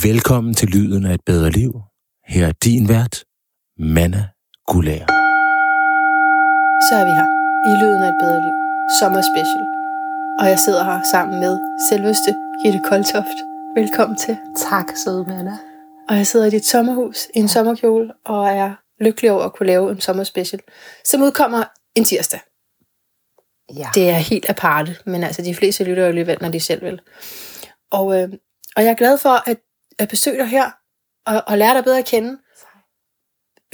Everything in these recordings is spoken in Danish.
Velkommen til Lyden af et bedre liv. Her er din vært, Manna Gulær. Så er vi her i Lyden af et bedre liv. Sommer special. Og jeg sidder her sammen med selveste Gitte Koltoft. Velkommen til. Tak, søde Manna. Og jeg sidder i dit sommerhus i en sommerkjole og er lykkelig over at kunne lave en sommerspecial, som udkommer en tirsdag. Ja. Det er helt aparte, men altså de fleste lytter jo alligevel, når de selv vil. Og, øh, og jeg er glad for at, at besøge dig her og, og lære dig bedre at kende.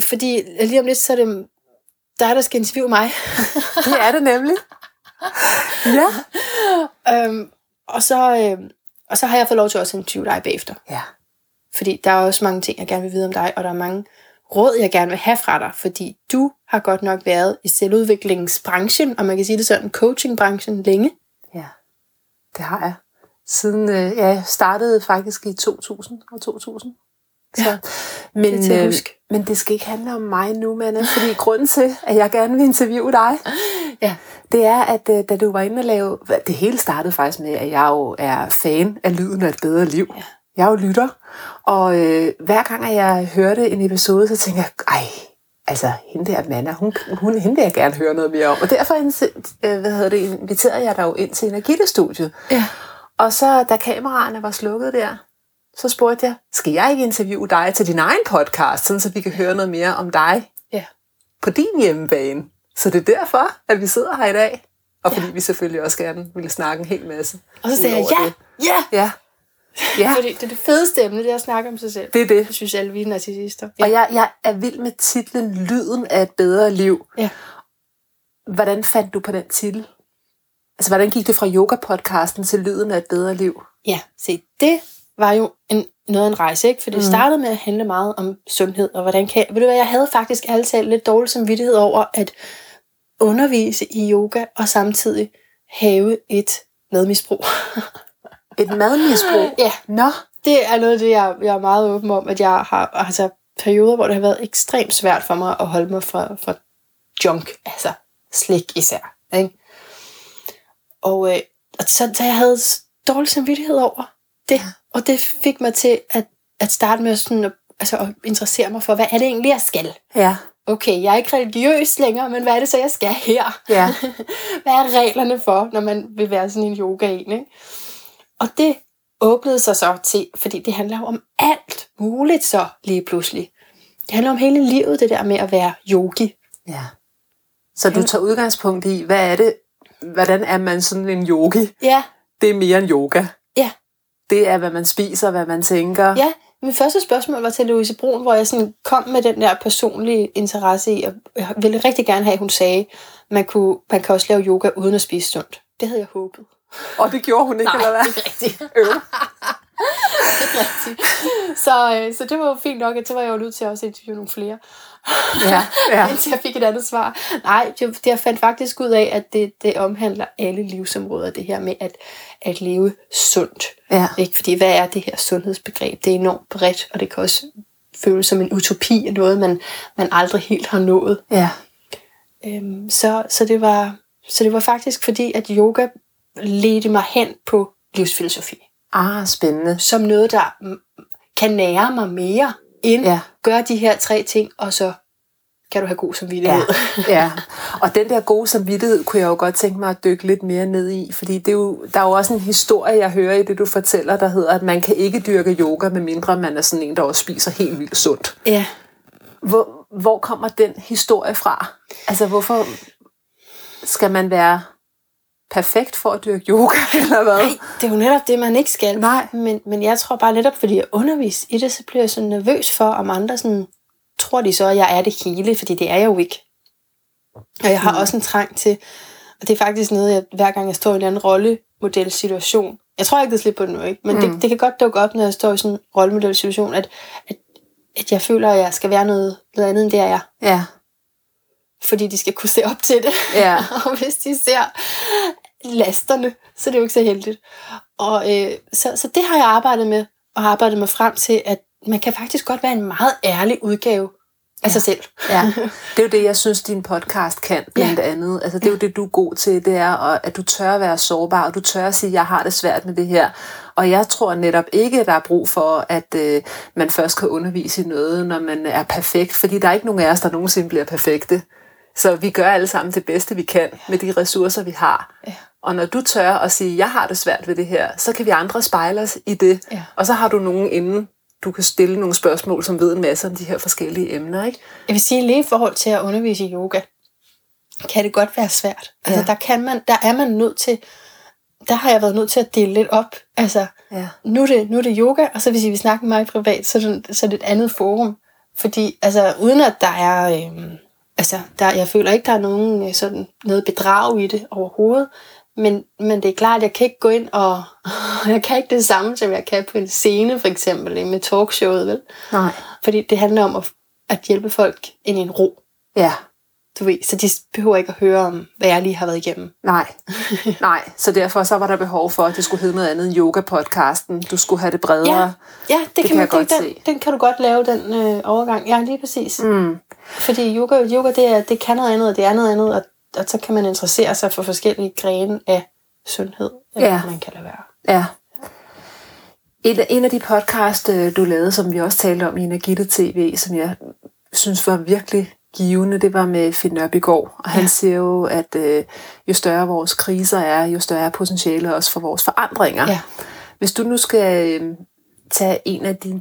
Fordi lige om lidt, så er det dig, der skal interviewe mig. det er det nemlig. ja. øhm, og, så, øh, og så har jeg fået lov til også at interviewe dig bagefter. Ja. Fordi der er også mange ting, jeg gerne vil vide om dig, og der er mange råd, jeg gerne vil have fra dig, fordi du har godt nok været i selvudviklingsbranchen, og man kan sige det sådan, coachingbranchen længe. Ja, det har jeg. Siden øh, jeg startede faktisk i 2000 og 2000. Så, Ja, men, det øh, men det skal ikke handle om mig nu, Manna, fordi grunden til, at jeg gerne vil interviewe dig, Ja. det er, at øh, da du var inde og lave... Det hele startede faktisk med, at jeg jo er fan af Lyden af et bedre liv. Ja. Jeg er jo lytter, og øh, hver gang, at jeg hørte en episode, så tænker jeg, ej, altså, hende der Manna, hun, hun, hende vil jeg gerne høre noget mere om. Og derfor øh, hvad hedder det, inviterede jeg dig jo ind til Energitestudiet. Ja. Og så, da kameraerne var slukket der, så spurgte jeg, skal jeg ikke interviewe dig til din egen podcast, sådan så vi kan høre noget mere om dig Ja. på din hjemmebane? Så det er derfor, at vi sidder her i dag. Og fordi Ja. vi selvfølgelig også gerne ville snakke en hel masse. Og så sagde jeg, ja, det. ja, Ja. Ja, fordi det er det fedeste emne, det er at snakke om sig selv. det er det. Det synes alle vi er narcissister. Og jeg, jeg er vild med titlen Lyden af et bedre liv. Ja. Hvordan fandt du på den titel? Altså, hvordan gik det fra yoga-podcasten til Lyden af et bedre liv? Ja, se, det var jo en, noget af en rejse, ikke? For det Mm. startede med at handle meget om sundhed, og hvordan kan... Ved du hvad, jeg havde faktisk talt lidt dårlig samvittighed over at undervise i yoga, og samtidig have et medmisbrug. Et madmisbrug? ja, Nå, det er noget af det, jeg, jeg er meget åben om, at jeg har altså, perioder, hvor det har været ekstremt svært for mig at holde mig fra, fra junk, altså slik især. Ikke? Og, øh, og så, så jeg havde dårlig samvittighed over det, og det fik mig til at, at starte med sådan, at, altså, at interessere mig for, hvad er det egentlig, jeg skal? ja. Okay, jeg er ikke religiøs længere, men hvad er det så, jeg skal her? Ja. hvad er reglerne for, når man vil være sådan en yoga en, ikke? Og det åbnede sig så til, fordi det handler jo om alt muligt så lige pludselig. Det handler om hele livet, det der med at være yogi. Ja. Så du tager udgangspunkt i, hvad er det, hvordan er man sådan en yogi? Ja, Det er mere end yoga. ja, Det er, hvad man spiser, hvad man tænker. ja. Min første spørgsmål var til Louise Brun, hvor jeg sådan kom med den der personlige interesse i, og jeg ville rigtig gerne have, at hun sagde, man, kunne, man kan også lave yoga uden at spise sundt. Det havde jeg håbet. Og det gjorde hun ikke, eller hvad? ikke rigtigt. Øv. ikke rigtigt. Så, øh, så det var jo fint nok, at så var jeg jo nødt til at også interviewe nogle flere. Ja, ja. Indtil jeg fik et andet svar. Nej, det, jeg fandt faktisk ud af, at det, det omhandler alle livsområder, det her med at, at leve sundt. Ja. Ikke? Fordi hvad er det her sundhedsbegreb? Det er enormt bredt, og det kan også føles som en utopi, og noget, man, man aldrig helt har nået. Ja. Øhm, så, så, det var, så det var faktisk fordi, at yoga ledte mig hen på livsfilosofi. Ah, spændende. Som noget, der kan nære mig mere, end Ja. Ja. gøre de her tre ting, og så kan du have god samvittighed. Ja, ja. Og den der gode samvittighed kunne jeg jo godt tænke mig at dykke lidt mere ned i, fordi det er jo, der er jo også en historie, jeg hører i det, du fortæller, der hedder, at man kan ikke dyrke yoga, medmindre man er sådan en, der også spiser helt vildt sundt. ja. Hvor, hvor kommer den historie fra? Altså, hvorfor skal man være perfekt for at dyrke yoga, eller hvad? Nej, det er jo netop det, man ikke skal. Nej. Men, men jeg tror bare netop, fordi jeg underviser i det, så bliver jeg så nervøs for, om andre sådan, tror de så, at jeg er det hele, fordi det er jeg jo ikke. Og jeg har mm. også en trang til, og det er faktisk noget, jeg, hver gang jeg står i en anden rollemodelsituation, jeg tror, jeg ikke, det slipper på det nu, ikke? men mm. det, det kan godt dukke op, når jeg står i sådan en rollemodelsituation, at, at, at jeg føler, at jeg skal være noget, noget andet, end det jeg er. Ja, Fordi de skal kunne se op til det. Ja. og hvis de ser lasterne, så er det jo ikke så heldigt. Og øh, så, så det har jeg arbejdet med, og har arbejdet mig frem til, at man kan faktisk godt være en meget ærlig udgave af sig selv. Ja, det er jo det, jeg synes, din podcast kan, blandt ja. andet. Altså, det er jo det, du er god til, det er, at du tør at være sårbar, og du tør at sige, at jeg har det svært med det her. Og jeg tror netop ikke, at der er brug for, at øh, man først kan undervise i noget, når man er perfekt. Fordi der er ikke nogen af os, der nogensinde bliver perfekte. Så vi gør alle sammen det bedste, vi kan med de ressourcer, vi har. Ja. Og når du tør at sige, jeg har det svært ved det her, så kan vi andre spejle os i det. Ja. Og så har du nogen inden, du kan stille nogle spørgsmål, som ved en masse om de her forskellige emner. Ikke? Jeg vil sige, lige i forhold til at undervise i yoga, kan det godt være svært. Altså, ja. der, kan man, der er man nødt til, der har jeg været nødt til at dele lidt op. Altså, ja. nu, er det, nu er det yoga, og så hvis I vil snakke med mig privat, så er, det, så er det et andet forum. Fordi, altså, uden at der er, øhm, altså, der, jeg føler ikke, der er nogen øh, sådan noget bedrag i det overhovedet. Men, men det er klart, at jeg kan ikke gå ind og... jeg kan ikke det samme, som jeg kan på en scene, for eksempel, med talkshowet, vel? Nej. Fordi det handler om at, at hjælpe folk ind i en ro. Ja. Du ved, så de behøver ikke at høre om, hvad jeg lige har været igennem. Nej, nej. Så derfor så var der behov for, at det skulle hedde noget andet end yoga-podcasten. Du skulle have det bredere. Ja, ja det, det kan, man, jeg godt den, se. Den kan du godt lave, den øh, overgang. Ja, lige præcis. Mm. Fordi yoga, yoga det, er, det kan noget andet, og det er noget andet, og og så kan man interessere sig for forskellige grene af sundhed, eller ja. man kan lade være. Ja. En, en af de podcast, øh, du lavede, som vi også talte om i Energite TV, som jeg synes var virkelig givende, det var med Finn Nørbegaard. Og han ja. siger jo, at øh, jo større vores kriser er, jo større er potentiale også for vores forandringer. Ja. Hvis du nu skal øh, tage en af de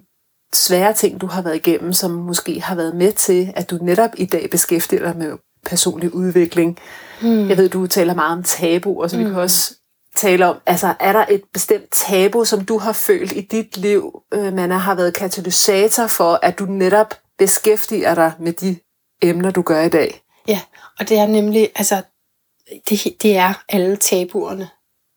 svære ting, du har været igennem, som måske har været med til, at du netop i dag beskæftiger dig med personlig udvikling. Mm. Jeg ved, du taler meget om tabu, og så mm. vi kan også tale om, altså er der et bestemt tabu, som du har følt i dit liv, øh, man har været katalysator for, at du netop beskæftiger dig med de emner, du gør i dag? Ja, og det er nemlig, altså, det, det er alle tabuerne,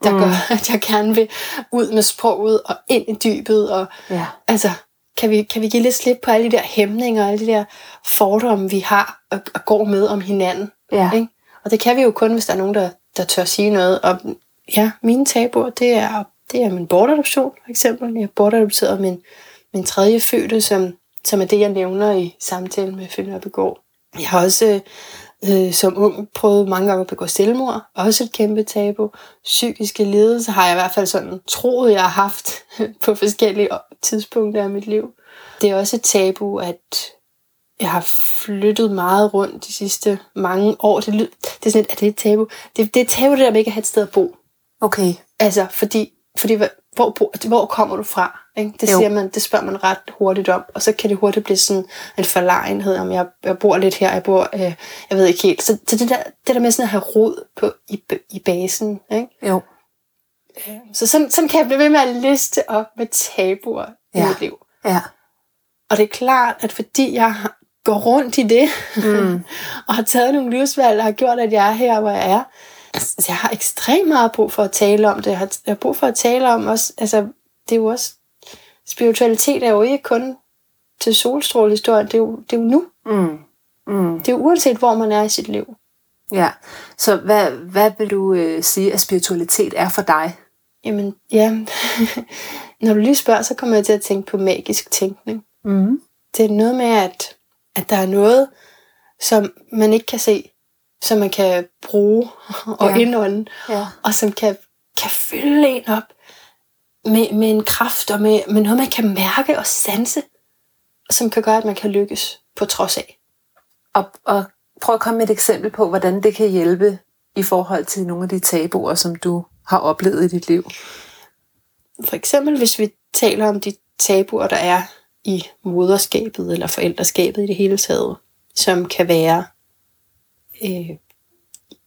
der mm. gør, at jeg gerne vil ud med sproget og ind i dybet, og ja. altså, kan vi, kan vi give lidt slip på alle de der hæmninger, alle de der fordomme, vi har og, og går med om hinanden. Ja. Ikke? Og det kan vi jo kun, hvis der er nogen, der, der tør sige noget. Og ja, mine tabuer, det er, det er min bortadoption, for eksempel. Jeg har bortadopteret min, min tredje fødte, som, som er det, jeg nævner i samtalen med Finn Begård. Jeg har også øh, som ung prøvet mange gange at begå selvmord. Også et kæmpe tabu. Psykiske lidelser har jeg i hvert fald sådan troet, jeg har haft på forskellige tidspunkter af mit liv. Det er også et tabu, at jeg har flyttet meget rundt de sidste mange år. Det, det er sådan et, er det et tabu? Det, det er et tabu, det der med ikke at have et sted at bo. Okay. Altså, fordi, fordi hvor, hvor kommer du fra? Ikke? Det, siger man, det spørger man ret hurtigt om, og så kan det hurtigt blive sådan en forlegenhed, om jeg, jeg bor lidt her, jeg bor, øh, jeg ved ikke helt. Så, så det, der, det der med sådan at have rod på, i, i basen, ikke? Jo. Øh, så sådan, sådan kan jeg blive ved med at liste op med tabuer ja. i mit liv. Ja. Og det er klart, at fordi jeg går rundt i det, mm. og har taget nogle livsvalg, der har gjort, at jeg er her, hvor jeg er, altså, jeg har ekstremt meget brug for at tale om det. Jeg har, jeg har brug for at tale om også, altså, det er jo også, spiritualitet er jo ikke kun til solstrålehistorien, det er jo, det er jo nu. Mm. Mm. Det er jo uanset, hvor man er i sit liv. Ja, så hvad, hvad vil du øh, sige, at spiritualitet er for dig? Jamen, ja, når du lige spørger, så kommer jeg til at tænke på magisk tænkning. Mm. Det er noget med, at, at der er noget, som man ikke kan se, som man kan bruge og ja. indånde, ja. og som kan, kan fylde en op med, med en kraft og med, med noget, man kan mærke og sanse, som kan gøre, at man kan lykkes på trods af. Og, og prøv at komme med et eksempel på, hvordan det kan hjælpe i forhold til nogle af de tabuer, som du har oplevet i dit liv. For eksempel, hvis vi taler om de tabuer, der er i moderskabet eller forældreskabet i det hele taget, som kan være øh,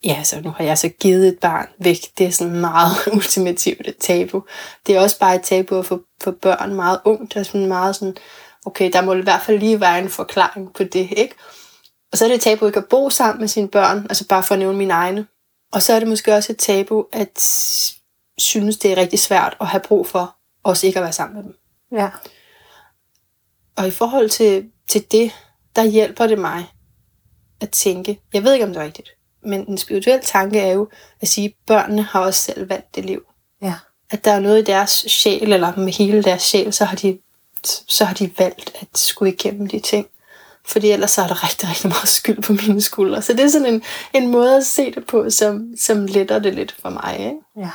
ja, så nu har jeg så givet et barn væk. Det er sådan meget ultimativt et tabu. Det er også bare et tabu for, for børn meget ungt. Det er sådan meget sådan, okay, der må i hvert fald lige være en forklaring på det, ikke? Og så er det et tabu ikke at bo sammen med sine børn, altså bare for at nævne mine egne. Og så er det måske også et tabu at synes, det er rigtig svært at have brug for også ikke at være sammen med dem. Ja. Og i forhold til, til det, der hjælper det mig at tænke, jeg ved ikke, om det er rigtigt, men en spirituel tanke er jo at sige, at børnene har også selv valgt det liv. Ja. At der er noget i deres sjæl, eller med hele deres sjæl, så har de, så har de valgt at skulle igennem de ting. Fordi ellers så er der rigtig, rigtig meget skyld på mine skuldre. Så det er sådan en, en måde at se det på, som, som letter det lidt for mig. Ikke? Ja.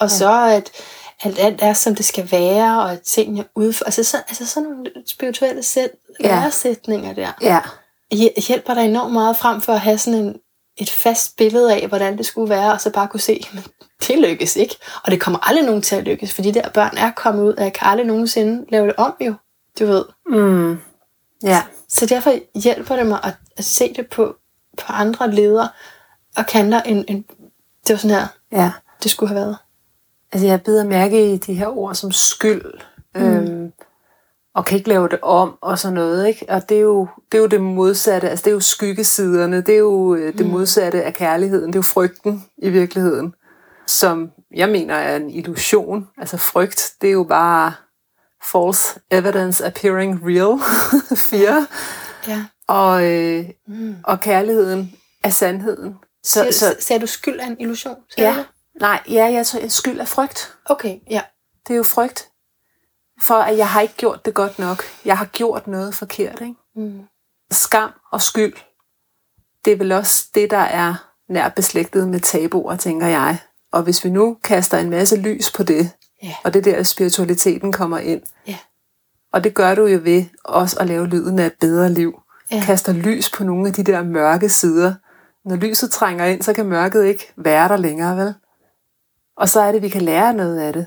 Og ja. så at, at alt er, som det skal være, og at tingene udfor... Altså, så, altså sådan nogle spirituelle sæt, Ja. læresætninger der, Ja. hj- hjælper dig enormt meget frem for at have sådan en, et fast billede af, hvordan det skulle være, og så bare kunne se, men det lykkes ikke. Og det kommer aldrig nogen til at lykkes, fordi de der børn er kommet ud, og jeg kan aldrig nogensinde lave det om jo, du ved. Mm. Ja. Så derfor hjælper det mig at, at se det på, på andre ledere og kanter, end, end det var sådan her, Ja. det skulle have været. Altså, jeg bider mærke i de her ord som skyld, mm. øhm, og kan ikke lave det om, og sådan noget, ikke? Og det er jo det, er jo det modsatte, altså det er jo skyggesiderne, det er jo øh, det modsatte af kærligheden, det er jo frygten i virkeligheden, som jeg mener er en illusion. Altså frygt, det er jo bare false evidence appearing real, fear, Ja. og, øh, Mm. og kærligheden er sandheden. Så, Så, så, sagde du skyld af en illusion? Ja, det? nej, ja, jeg tror, skyld er frygt. Okay, ja. Det er jo frygt. For at jeg har ikke gjort det godt nok. Jeg har gjort noget forkert. Ikke? Mm. Skam og skyld, det er vel også det, der er nær beslægtet med tabuer, tænker jeg. Og hvis vi nu kaster en masse lys på det, Ja. og det der spiritualiteten kommer ind, Ja. og det gør du jo ved også at lave lyden af et bedre liv. Ja. Kaster lys på nogle af de der mørke sider. Når lyset trænger ind, så kan mørket ikke være der længere, vel? Og så er det, vi kan lære noget af det.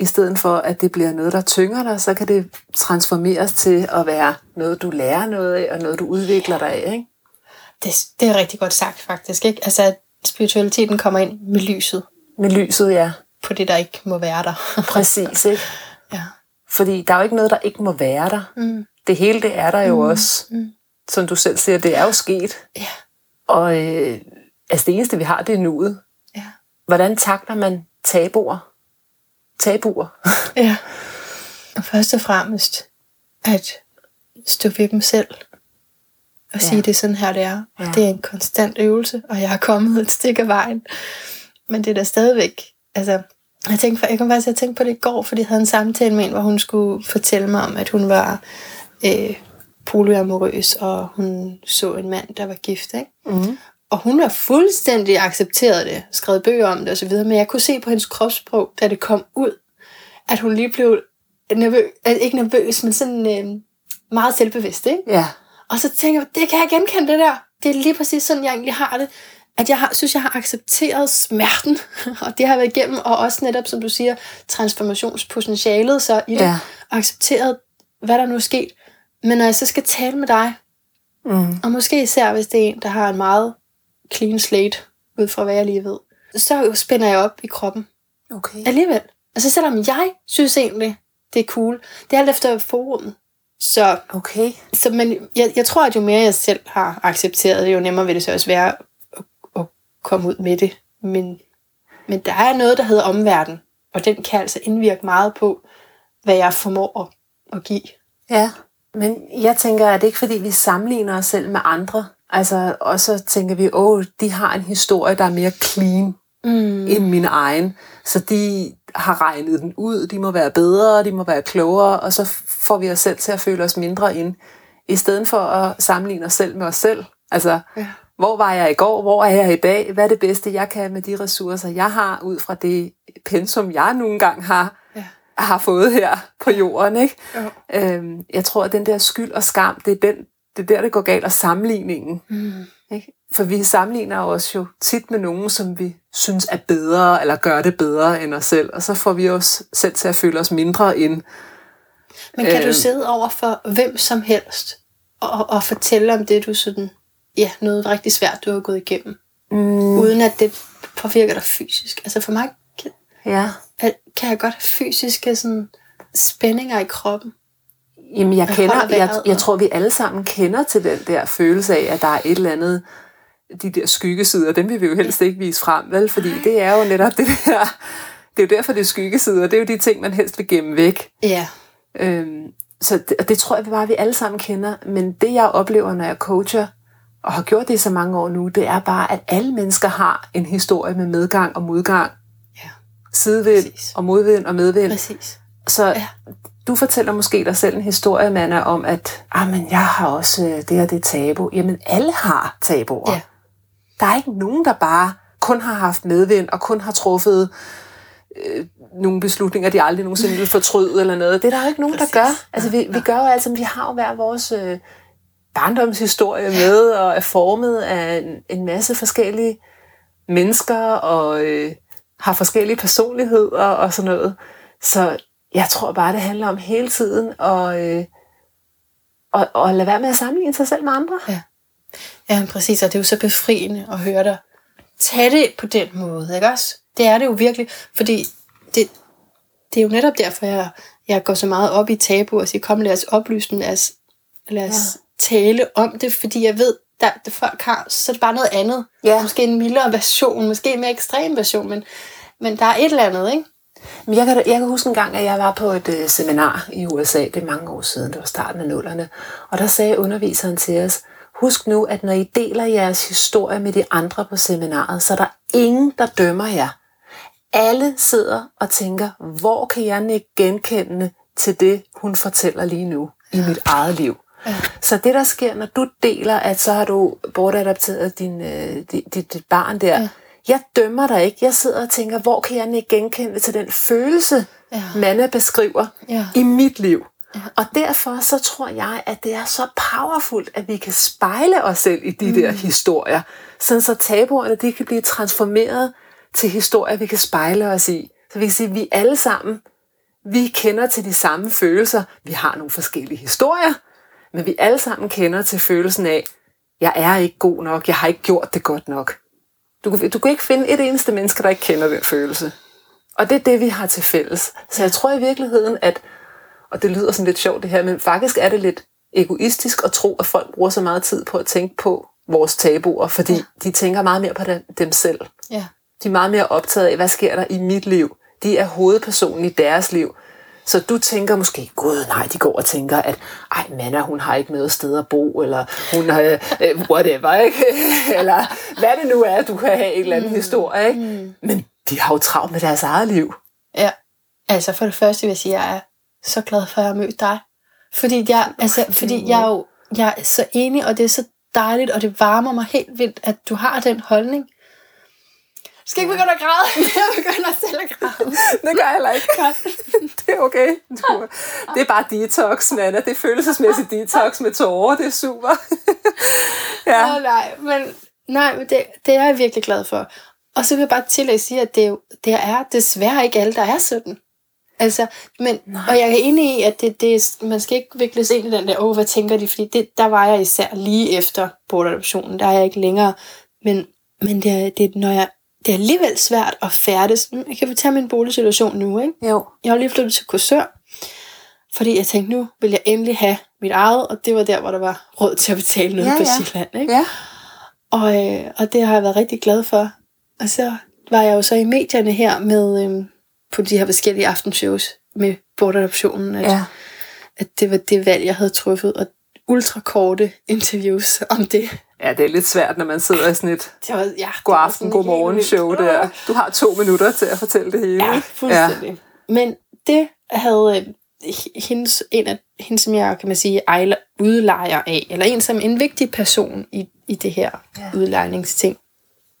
I stedet for, at det bliver noget, der tynger dig, så kan det transformeres til at være noget, du lærer noget af, og noget, du udvikler dig af. Ikke? Det, det er rigtig godt sagt, faktisk. Ikke? Altså, at spiritualiteten kommer ind med lyset Med lyset, ja. på det, der ikke må være der. Præcis, ikke? ja. Fordi der er jo ikke noget, der ikke må være der. Mm. Det hele, det er der jo også. Mm. Som du selv siger, det er jo sket. Ja. Og øh, altså det eneste, vi har, det er nuet. Ja. Hvordan takler man tabuer? Tabuer. ja. Og først og fremmest, at stå ved dem selv. Og Ja. sige, det er sådan her, det er. Og Ja. det er en konstant øvelse, og jeg har kommet et stykke af vejen. Men det er da stadigvæk, altså, jeg tænkte, jeg kom faktisk til at tænke på det i går, fordi jeg havde en samtale med en, hvor hun skulle fortælle mig om, at hun var øh, polyamorøs, og hun så en mand, der var gift, ikke? Mm. Og hun har fuldstændig accepteret det, skrevet bøger om det osv., men jeg kunne se på hendes kropssprog, da det kom ud, at hun lige blev nervøs, ikke nervøs, men sådan øh, meget selvbevidst, ikke? Ja. Og så tænker jeg, det kan jeg genkende det der. Det er lige præcis sådan, jeg egentlig har det. At jeg har, synes, jeg har accepteret smerten, og det har jeg været igennem, og også netop, som du siger, transformationspotentialet så i det, Ja. og accepteret, hvad der nu er sket. Men når jeg så skal tale med dig, Mm. og måske især hvis det er en, der har en meget clean slate, ud fra hvad jeg lige ved, så spænder jeg op i kroppen Okay. alligevel. Altså selvom jeg synes egentlig, det er cool, det er alt efter forumet. Så, Okay. så men jeg, jeg tror, at jo mere jeg selv har accepteret det, jo nemmere vil det så også være at, at komme ud med det. Men, men der er noget, der hedder omverden, og den kan altså indvirke meget på, hvad jeg formår at, at give. Ja. Men jeg tænker, at det ikke fordi, vi sammenligner os selv med andre. Altså, og så tænker vi, åh, de har en historie, der er mere clean Mm. end min egen. Så de har regnet den ud, de må være bedre, de må være klogere, og så får vi os selv til at føle os mindre ind. I stedet for at sammenligne os selv med os selv. Altså, Ja. hvor var jeg i går, hvor er jeg i dag, hvad er det bedste, jeg kan med de ressourcer, jeg har, ud fra det pensum, jeg nogle gange har, Ja. har fået her på jorden. Ikke? Jo. Øhm, jeg tror, at den der skyld og skam, det er, den, det er der, det går galt, og sammenligningen. Mm. Ikke? For vi sammenligner os jo tit med nogen, som vi synes er bedre, eller gør det bedre end os selv, og så får vi os selv til at føle os mindre end. Men kan Øh. du sidde over for hvem som helst og, og fortælle om det, du sådan, ja, noget rigtig svært, du har gået igennem, Mm, uden at det påvirker dig fysisk? Altså for mig kan, ja. at- kan jeg godt have fysiske sådan, spændinger i kroppen. Jamen, jeg, Jeg kender, jeg, jeg tror, vi alle sammen kender til den der følelse af, at der er et eller andet, de der skyggesider, dem vil vi jo helst ikke vise frem, vel? Fordi det er jo netop det der, det er jo derfor, det er skyggesider, det er jo de ting, man helst vil gemme væk. Ja. Øhm, så det, og det tror jeg bare, vi alle sammen kender. Men det, jeg oplever, når jeg coacher, og har gjort det i så mange år nu, det er bare, at alle mennesker har en historie med medgang og modgang. Ja. Sidevind Præcis. og modvind og medvind. Præcis. Så Ja. Du fortæller måske dig selv en historie, Manna, om, at ah, men jeg har også øh, det og det tabu. Jamen, alle har tabuer. Ja. Der er ikke nogen, der bare kun har haft medvind og kun har truffet øh, nogle beslutninger, de aldrig nogensinde vil fortryde eller noget. Det er der jo ikke nogen, Præcis. der gør. Altså, vi, vi gør jo altså, vi har jo hver vores øh, barndomshistorie med, og er formet af en, en masse forskellige mennesker, og øh, har forskellige personligheder og sådan noget. Så jeg tror bare, det handler om hele tiden at, øh, at, at lade være med at sammenligne sig selv med andre. Ja. Ja, præcis, og det er jo så befriende at høre dig tage det på den måde, ikke også? Det er det jo virkelig, fordi det, det er jo netop derfor, jeg, jeg går så meget op i tabu og siger, kom lad os oplyse den, lad os, lad os ja. tale om det, fordi jeg ved, der, det folk har, så er det bare noget andet. Ja. Måske en mildere version, måske en mere ekstrem version, men, men der er et eller andet, ikke? Men jeg kan, jeg kan huske en gang, at jeg var på et øh, seminar i USA, det er mange år siden, det var starten af nullerne, og der sagde underviseren til os, husk nu, at når I deler jeres historie med de andre på seminaret, så er der ingen, der dømmer jer. Alle sidder og tænker, hvor kan jeg ikke genkende til det, hun fortæller lige nu i mit eget liv. Ja. Så det, der sker, når du deler, at så har du bortadopteret din, øh, dit, dit, dit barn der, ja. Jeg dømmer dig ikke. Jeg sidder og tænker, hvor kan jeg ikke genkende til den følelse, Ja. Manna beskriver Ja. i mit liv. Ja. Og derfor så tror jeg, at det er så powerfult, at vi kan spejle os selv i de mm. der historier, sådan så tabuerne de kan blive transformeret til historier, vi kan spejle os i. Så vi kan sige, at vi alle sammen, vi kender til de samme følelser. Vi har nogle forskellige historier, men vi alle sammen kender til følelsen af, jeg er ikke god nok, jeg har ikke gjort det godt nok. Du, du kan ikke finde et eneste menneske, der ikke kender den følelse. Og det er det, vi har til fælles. Så jeg tror i virkeligheden, at, og det lyder sådan lidt sjovt det her, men faktisk er det lidt egoistisk at tro, at folk bruger så meget tid på at tænke på vores tabuer, fordi ja. de tænker meget mere på dem, dem selv. Ja. De er meget mere optaget af, hvad sker der i mit liv. De er hovedpersonen i deres liv. Så du tænker måske, gud nej, de går og tænker, at ej, Manna, hun har ikke noget sted at bo, eller hun har, øh, whatever, ikke? eller hvad det nu er, du kan have en eller anden mm. historie, ikke? Mm. Men de har jo travlt med deres eget liv. Ja, altså for det første vil jeg sige, at jeg er så glad for, at jeg har mødt dig. Fordi jeg, altså, fordi jeg er jo jeg er så enig, og det er så dejligt, og det varmer mig helt vildt, at du har den holdning. Skal ikke begynde at græde. Jeg begynder selv at græde. Det gør jeg heller ikke. det er okay. Du, det er bare detox, Nana. Det er følelsesmæssigt detox med tårer. Det er super. Ja. Oh, nej, men, nej, men det, det er jeg virkelig glad for. Og så vil jeg bare til at sige, at det, det er desværre ikke alle, der er sådan. Altså, men, og jeg er enig i, at det, det, man skal ikke vikles ind i den der, åh, hvad tænker de? Fordi det, der var jeg især lige efter bortadoptionen. Der er jeg ikke længere. Men, men det, er, det, er, når jeg, det er alligevel svært at færdes. Jeg kan fortælle min boligsituation nu, ikke? Jo. Jeg har lige flyttet til Korsør, fordi jeg tænkte, nu vil jeg endelig have mit eget, og det var der, hvor der var råd til at betale noget Ja, på ja. Sjælland. Ikke? Ja. Og, øh, og det har jeg været rigtig glad for. Og så var jeg jo så i medierne her med øh, på de her forskellige aftenshows med bortadoptionen, at, Ja. at det var det valg, jeg havde truffet, og ultrakorte interviews om det. Ja, det er lidt svært, når man sidder i sådan et Det var, ja, god det var aften, god morgen show der. Du har to minutter til at fortælle det hele. Ja, fuldstændig. Ja. Men det havde øh, hendes, en af hende, som jeg kan man sige, ejler, udlejer af, eller en som en vigtig person i, i det her ja. udlejningsting,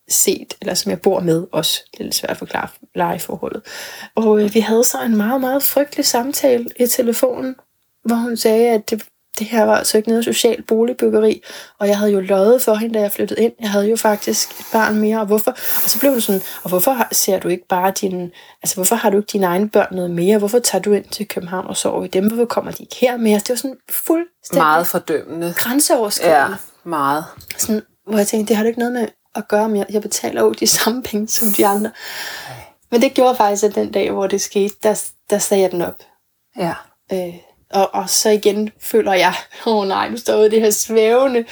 set, eller som jeg bor med også. Det er lidt svært at forklare lejeforholdet. Og øh, vi havde så en meget, meget frygtelig samtale i telefonen, hvor hun sagde, at det, det her var altså ikke noget socialt boligbyggeri, og jeg havde jo løjet for hende, da jeg flyttede ind. Jeg havde jo faktisk et barn mere, og hvorfor? Og så blev hun sådan, og hvorfor ser du ikke bare din, altså hvorfor har du ikke dine egne børn noget mere? Hvorfor tager du ind til København og sover i dem? Hvorfor kommer de ikke her mere? Det var sådan fuldstændig Meget fordømmende. grænseoverskridende. Ja, meget. Sådan, hvor jeg tænkte, det har du ikke noget med at gøre med. Jeg betaler jo de samme penge som de andre. Men det gjorde faktisk, at den dag, hvor det skete, der, der sagde jeg den op. Ja. Øh, og, og så igen føler jeg, åh oh, nej, nu står jeg i det her svævende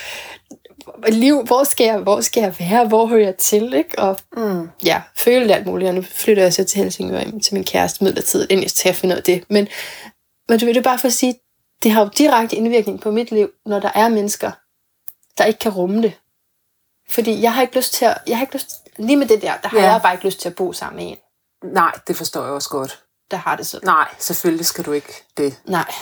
liv. Hvor skal jeg, hvor skal jeg være? Hvor hører jeg til? Ikke? Og Mm. ja, følte alt muligt. Og nu flytter jeg så til Helsingør til min kæreste midlertidigt, inden jeg skal finde ud af det. Men, men du ved det er bare for at sige, det har jo direkte indvirkning på mit liv, når der er mennesker, der ikke kan rumme det. Fordi jeg har ikke lyst til at, jeg har ikke lyst, lige med det der, der har Ja. jeg bare ikke lyst til at bo sammen med en. Nej, det forstår jeg også godt. Der har det sådan. Nej, selvfølgelig skal du ikke det. Nej.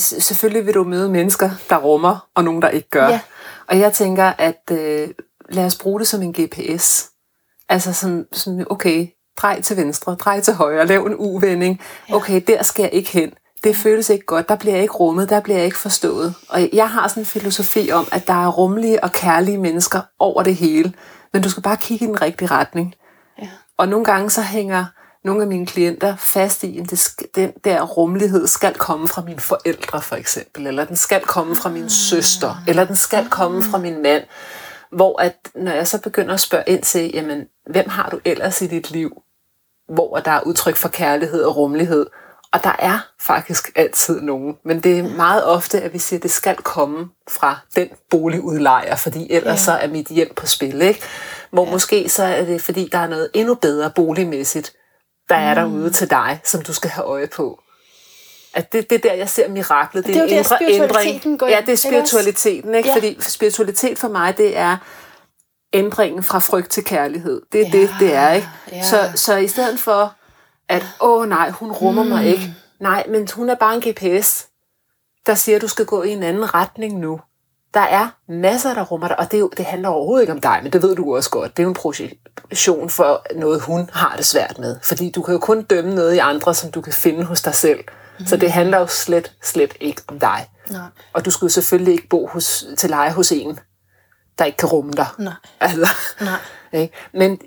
S- selvfølgelig vil du møde mennesker, der rummer, og nogen, der ikke gør. Ja. Og jeg tænker, at øh, lad os bruge det som en GPS. Altså sådan, sådan, okay, drej til venstre, drej til højre, lav en uvending. Okay, der skal jeg ikke hen. Det føles ikke godt, der bliver jeg ikke rummet, der bliver jeg ikke forstået. Og jeg har sådan en filosofi om, at der er rummelige og kærlige mennesker over det hele. Men du skal bare kigge i den rigtige retning. Ja. Og nogle gange så hænger nogle af mine klienter fast i, at den der rummelighed skal komme fra mine forældre for eksempel, eller den skal komme fra min søster, eller den skal komme fra min mand. Hvor at, når jeg så begynder at spørge ind til, jamen, hvem har du ellers i dit liv, hvor der er udtryk for kærlighed og rummelighed, og der er faktisk altid nogen, men det er meget ofte, at vi siger, at det skal komme fra den boligudlejer, fordi ellers Ja. så er mit hjem på spil. Ikke? Hvor ja. måske så er det, fordi der er noget endnu bedre boligmæssigt, der er derude til dig, som du skal have øje på. At det, det er der, jeg ser miraklet. det er jo en indre ændring. går Ja, det er spiritualiteten. Ikke? Ja. Fordi spiritualitet for mig, det er ændringen fra frygt til kærlighed. Det er Ja, det, det er. ikke. ja. Så, så i stedet for, at åh nej, hun rummer mm. mig ikke. Nej, men hun er bare en GPS, der siger, at du skal gå i en anden retning nu. Der er masser, der rummer dig, og det, er jo, det handler overhovedet ikke om dig, men det ved du også godt. Det er jo en projektion for noget, hun har det svært med. Fordi du kan jo kun dømme noget i andre, som du kan finde hos dig selv. Mm. Så det handler jo slet, slet ikke om dig. Nej. Og du skulle jo selvfølgelig ikke bo hos, til leje hos en, der ikke kan rumme dig. Nej. Altså, Nej. ikke? Men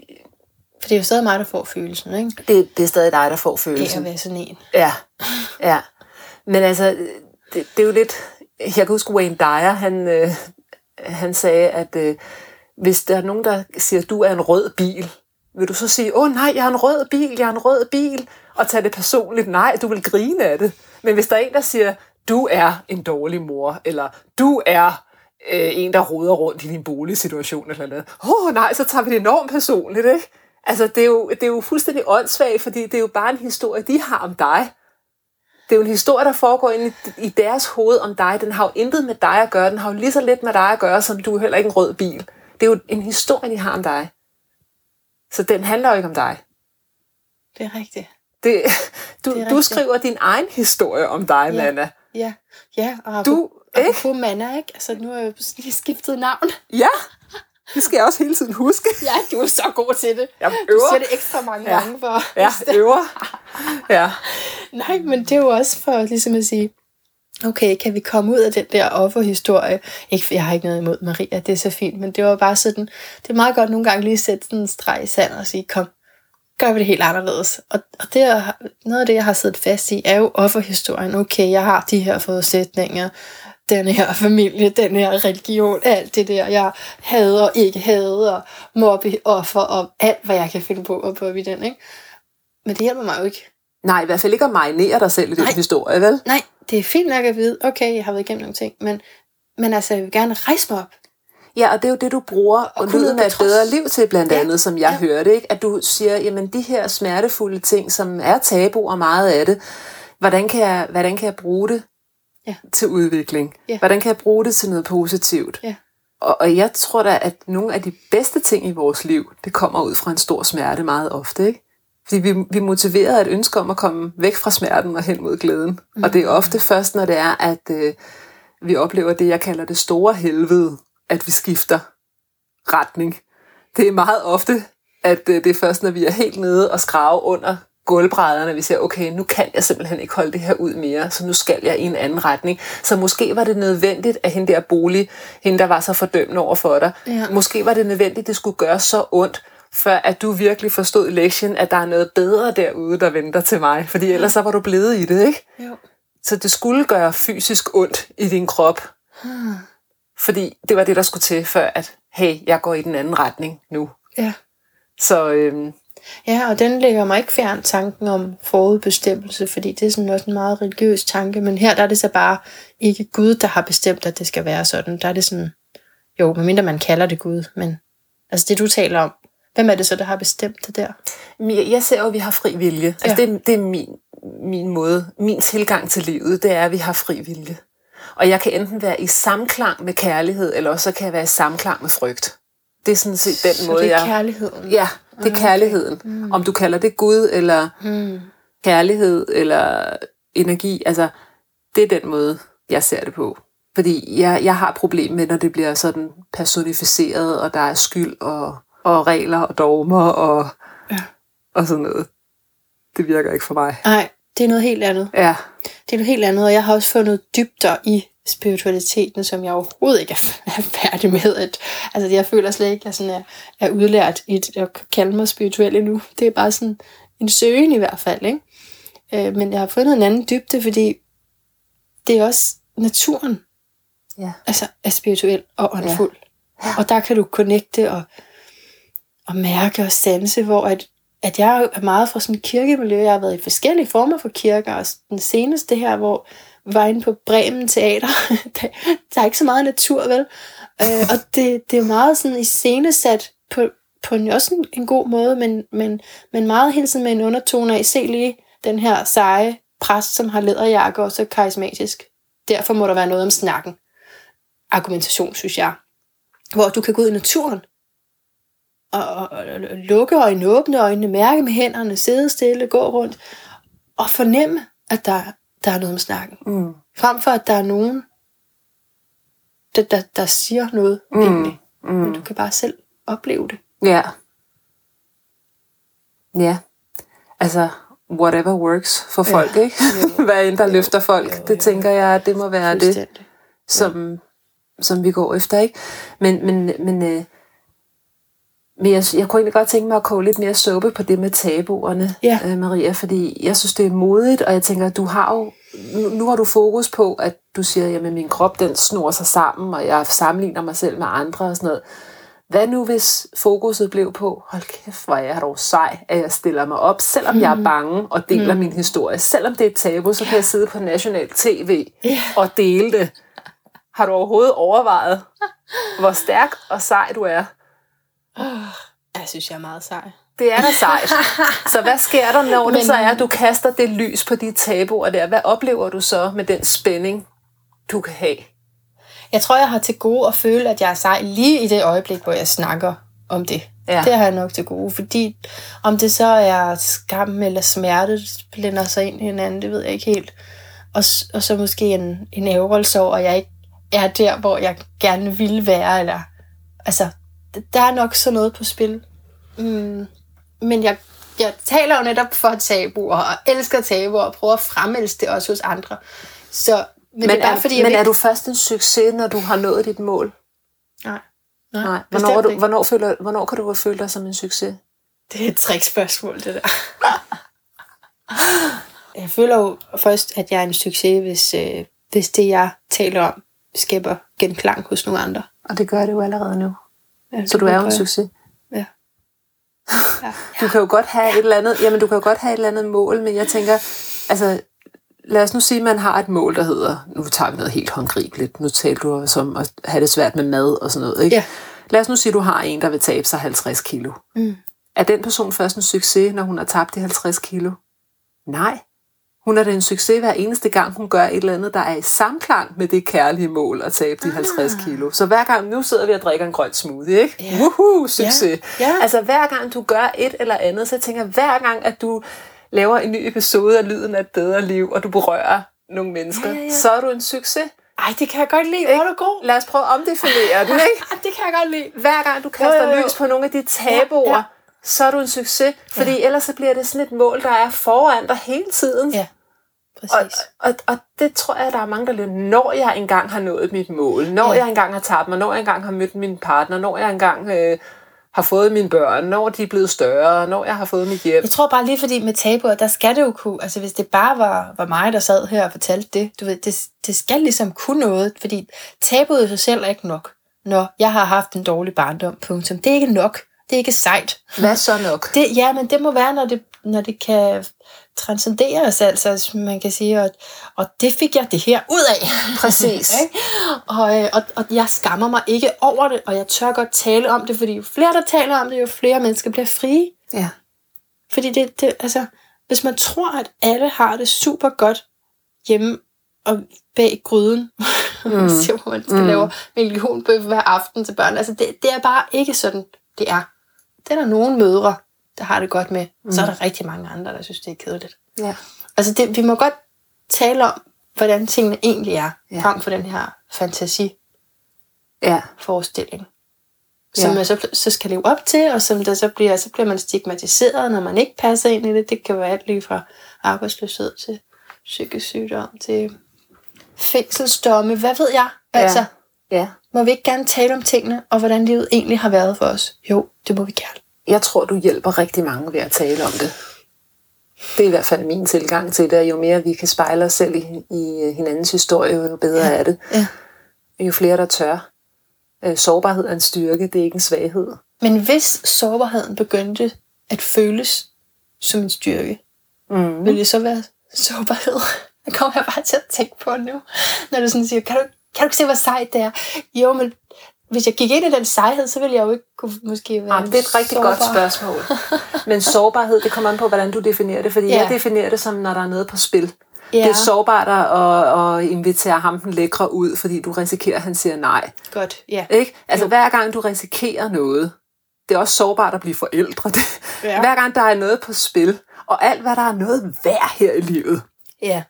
For det er jo stadig mig, der får følelsen, ikke? det, det er stadig dig, der får Af at følelsen. være sådan en. Ja, ja. Men altså, det, det er jo lidt... Jeg kan huske Wayne Dyer, han, øh, han sagde, at øh, hvis der er nogen, der siger, at du er en rød bil, vil du så sige, åh nej, jeg er en rød bil, jeg er en rød bil, og tage det personligt? Nej, du vil grine af det. Men hvis der er en, der siger, du er en dårlig mor, eller du er øh, en, der roder rundt i din boligsituation, eller noget, åh nej, så tager vi det enormt personligt, ikke? Altså, det er, jo, det er jo fuldstændig åndssvagt, fordi det er jo bare en historie, de har om dig. Det er jo en historie, der foregår inde i, i deres hoved om dig. Den har jo intet med dig at gøre. Den har jo lige så lidt med dig at gøre, som du er heller ikke en rød bil. Det er jo en historie, de har om dig. Så den handler jo ikke om dig. Det er rigtigt. Det, du, Det er du rigtigt. skriver din egen historie om dig, Ja. Manna. Ja, ja og Du, ikke? apropos Manna, ikke? Altså, nu har jeg jo lige skiftet navn. Ja, det skal jeg også hele tiden huske. Ja, du er så god til det. Jeg Du øver. siger det ekstra mange Ja. gange for. Ja, øver. Ja. Nej, men det er jo også for ligesom at sige, okay, kan vi komme ud af den der offerhistorie? Ikke, jeg har ikke noget imod Maria, det er så fint, men det var bare sådan, det er meget godt nogle gange lige at sætte sådan en streg i sand og sige, kom, gør vi det helt anderledes. Og, og det er, noget af det, jeg har siddet fast i, er jo offerhistorien. Okay, jeg har de her forudsætninger, den her familie, den her religion, alt det der, jeg hader og ikke hader, mobbe, offer og alt, hvad jeg kan finde på at på i den, ikke? Men det hjælper mig jo ikke. Nej, i hvert fald ikke at marinere dig selv i den Nej. historie, vel? Nej, det er fint nok at vide, okay, jeg har været igennem nogle ting, men, men altså, jeg vil gerne rejse mig op. Ja, og det er jo det, du bruger og lyden af et bedre liv til, blandt Ja, andet, som jeg ja. hørte, ikke? At du siger, jamen de her smertefulde ting, som er tabu og meget af det, hvordan kan jeg, hvordan kan jeg bruge det Ja. til udvikling? Ja. Hvordan kan jeg bruge det til noget positivt? Ja. Og, og jeg tror da, at nogle af de bedste ting i vores liv, det kommer ud fra en stor smerte meget ofte, ikke? Fordi vi, vi er motiveret af et ønske om at komme væk fra smerten og hen mod glæden. Mm. Og det er ofte først, når det er, at øh, vi oplever det, jeg kalder det store helvede, at vi skifter retning. Det er meget ofte, at øh, det er først, når vi er helt nede og skrave under gulvbrædderne, vi siger, okay, nu kan jeg simpelthen ikke holde det her ud mere, så nu skal jeg i en anden retning. Så måske var det nødvendigt, at hende der bolig, hende der var så fordømmende over for dig, Ja. måske var det nødvendigt, at det skulle gøre så ondt, før at du virkelig forstod lektien, at der er noget bedre derude, der venter til mig. Fordi ellers så var du blevet i det, ikke? Jo. Så det skulle gøre fysisk ondt i din krop. Hmm. Fordi det var det, der skulle til, før at, hey, jeg går i den anden retning nu. Ja. Så øhm, ja, og den lægger mig ikke fjern tanken om forudbestemmelse, fordi det er sådan også en meget religiøs tanke, men her der er det så bare ikke Gud, der har bestemt, at det skal være sådan. Der er det sådan, jo, medmindre man kalder det Gud, men altså det du taler om, hvem er det så, der har bestemt det der? jeg jeg ser jo, at vi har fri vilje. Altså, Ja. det, er- det er min, min måde, min tilgang til livet, det er, at vi har fri vilje. Og jeg kan enten være i samklang med kærlighed, eller også så kan jeg være i samklang med frygt. Det er sådan set den Så måde, det er jeg... kærligheden. Ja, det er kærligheden. Mm. Om du kalder det Gud, eller Mm. kærlighed eller energi, altså det er den måde, jeg ser det på. Fordi jeg, jeg har problem med, når det bliver sådan personificeret, og der er skyld og, og regler og dogmer og, Ja. og sådan noget. Det virker ikke for mig. Nej, det er noget helt andet. Ja, Det er noget helt andet, og jeg har også fundet dybder i spiritualiteten, som jeg overhovedet ikke er færdig med. At, altså, jeg føler slet ikke, at jeg sådan er, er udlært i det, at kalde mig spirituel endnu. Det er bare sådan en søgen i hvert fald. Ikke? Øh, men jeg har fundet en anden dybde, fordi det er også naturen, ja. altså er spirituel og åndfuld. Ja. Og der kan du connecte og, og mærke og sanse, hvor at, at jeg er meget fra sådan et kirkemiljø. Jeg har været i forskellige former for kirker, og den seneste her, hvor var inde på Bremen Teater, der, der er ikke så meget natur, vel? Øh, og det, det er meget sådan iscenesat på, på en, også en, en god måde, men, men, men meget hele tiden med en undertone af, se lige den her seje præst, som har læderjakke og så karismatisk. Derfor må der være noget om snakken argumentation, synes jeg. Hvor du kan gå ud i naturen, og, og, og og lukke øjnene, åbne øjnene, mærke med hænderne, sidde stille, gå rundt, og fornemme, at der, der er noget om snakken. Mm. Frem for, at der er nogen, der, der, der siger noget mm. egentlig. Men Mm. du kan bare selv opleve det. Ja. Ja. Altså, whatever works for Ja. folk, ikke? Jo. Hvad end der Jo. løfter folk, Jo, det jo. tænker jeg, det må være det, som, som vi går efter, ikke? Men, men, men, øh, men jeg, jeg kunne egentlig godt tænke mig at koge lidt mere suppe på det med tabuerne, Ja. øh, Maria, fordi jeg synes, det er modigt, og jeg tænker, du har jo, nu, nu har du fokus på, at du siger, jamen min krop, den snor sig sammen, og jeg sammenligner mig selv med andre og sådan noget. Hvad nu, hvis fokuset blev på, hold kæft, hvor er jeg dog sej, at jeg stiller mig op, selvom mm. jeg er bange og deler mm. min historie. Selvom det er et tabu, så kan jeg sidde på national tv Ja. og dele det. Har du overhovedet overvejet, hvor stærk og sej du er? Jeg synes, jeg er meget sej. Det er da sejt. Så hvad sker der, når Men... det så er, at du kaster det lys på de tabuer der? Hvad oplever du så med den spænding, du kan have? Jeg tror, jeg har til gode at føle, at jeg er sej lige i det øjeblik, hvor jeg snakker om det. Ja. Det har jeg nok til gode, fordi om det så er skam eller smerte, blænder sig ind i hinanden, det ved jeg ikke helt. Og, og så måske en, en ærgerelse over, at jeg ikke er der, hvor jeg gerne ville være. Eller, altså, der er nok sådan noget på spil. Mm, men jeg, jeg taler jo netop for tabuer, og elsker tabuer, og prøver at fremelske det også hos andre. Så, men, Men, det er bare, er, fordi men vil- er du først en succes, når du har nået dit mål? Nej. Nej. Hvornår, bestemt er du, hvornår, føler, hvornår kan du føle dig som en succes? Det er et trickspørgsmål, det der. jeg føler jo først, at jeg er en succes, hvis, øh, hvis det, jeg taler om, skaber genklang hos nogle andre. Og det gør det jo allerede nu. Ja, Så du er jo en succes. Ja. ja. Du kan jo godt have et eller andet, jamen du kan jo godt have et eller andet mål, men jeg tænker, altså lad os nu sige, at man har et mål, der hedder, nu tager vi noget helt håndgribeligt, nu taler du også om at have det svært med mad og sådan noget, ikke? Ja. Lad os nu sige, at du har en, der vil tabe sig 50 kilo. Mm. Er den person først en succes, når hun har tabt de 50 kilo? Nej. Hun er da en succes hver eneste gang, hun gør et eller andet, der er i samklang med det kærlige mål at tabe de 50 kilo. Så hver gang, nu sidder vi og drikker en grøn smoothie, ikke? Ja. Woohoo, succes. Ja. Ja. Altså hver gang du gør et eller andet, så jeg tænker jeg, hver gang, at du laver en ny episode af Lyden af et bedre liv, og du berører nogle mennesker, Ja, ja, ja. så er du en succes. Ej, det kan jeg godt lide. Hvor er du god. Lad os prøve at omdefinere den, ikke? Det kan jeg godt lide. Hver gang du kaster Jo, jo, jo. lys på nogle af de tabuer, Ja, ja. Så er du en succes. Fordi ja. ellers så bliver det sådan et mål, der er foran dig hele tiden. Ja, Og, præcis. og, og det tror jeg, der er mange, der løber, når jeg engang har nået mit mål, når Ja. jeg engang har tabt mig, når jeg engang har mødt min partner, når jeg engang øh, har fået mine børn, når de er blevet større, når jeg har fået mit hjem. Jeg tror bare lige fordi med tabuer, der skal det jo kunne, altså hvis det bare var, var mig, der sad her og fortalte det, du ved, det, det skal ligesom kunne noget, fordi tabuet i sig selv er ikke nok. Når jeg har haft en dårlig barndom, punktum. Det er ikke nok. Det er ikke sejt. Hvad så nok? Det, ja, men det må være, når det, når det kan transcenderes, altså, hvis man kan sige, og, og det fik jeg det her ud af. Præcis. Ikke? og, øh, og, og jeg skammer mig ikke over det, og jeg tør godt tale om det, fordi jo flere, der taler om det, jo flere mennesker bliver frie. Ja. Fordi det, det, altså, hvis man tror, at alle har det super godt hjemme og bag gryden, mm. hvor man skal mm. lave millionbøf hver aften til børn. Altså, det, det er bare ikke sådan, det er. Det er der nogle mødre, der har det godt med. Mm. Så er der rigtig mange andre, der synes, det er kedeligt. Ja. Altså, det, vi må godt tale om, hvordan tingene egentlig er, Ja. ja. frem for den her fantasiforestilling. Ja. Som Ja. man så, så skal leve op til, og som der så bliver, så bliver man stigmatiseret, når man ikke passer ind i det. Det kan være alt lige fra arbejdsløshed til psykisk sygdom til fængselsdomme, hvad ved jeg? Altså, Ja. Må vi ikke gerne tale om tingene, og hvordan livet egentlig har været for os? Jo, det må vi gerne. Jeg tror, du hjælper rigtig mange ved at tale om det. Det er i hvert fald min tilgang til det, og jo mere vi kan spejle os selv i, i hinandens historie, jo bedre ja. er det. Ja. Jo flere der tør. Øh, Sårbarhed er en styrke, det er ikke en svaghed. Men hvis sårbarheden begyndte at føles som en styrke, Mm. vil det så være sårbarhed? Det kommer jeg bare til at tænke på nu. Når du sådan siger, kan du, kan du ikke se, hvor sejt det er? Jo, men hvis jeg gik ind i den sejhed, så ville jeg jo ikke kunne måske være Ja, det er et rigtig sårbar. godt spørgsmål. Men sårbarhed, det kommer an på, hvordan du definerer det. Fordi Ja. jeg definerer det som, når der er noget på spil. Ja, Det er sårbart at, at invitere ham den lækre ud, fordi du risikerer, at han siger nej. godt. Ja. Ikke? Altså Jo. hver gang du risikerer noget, det er også sårbart at blive forældre. Ja. Hver gang der er noget på spil, og alt hvad der er noget værd her i livet, ja.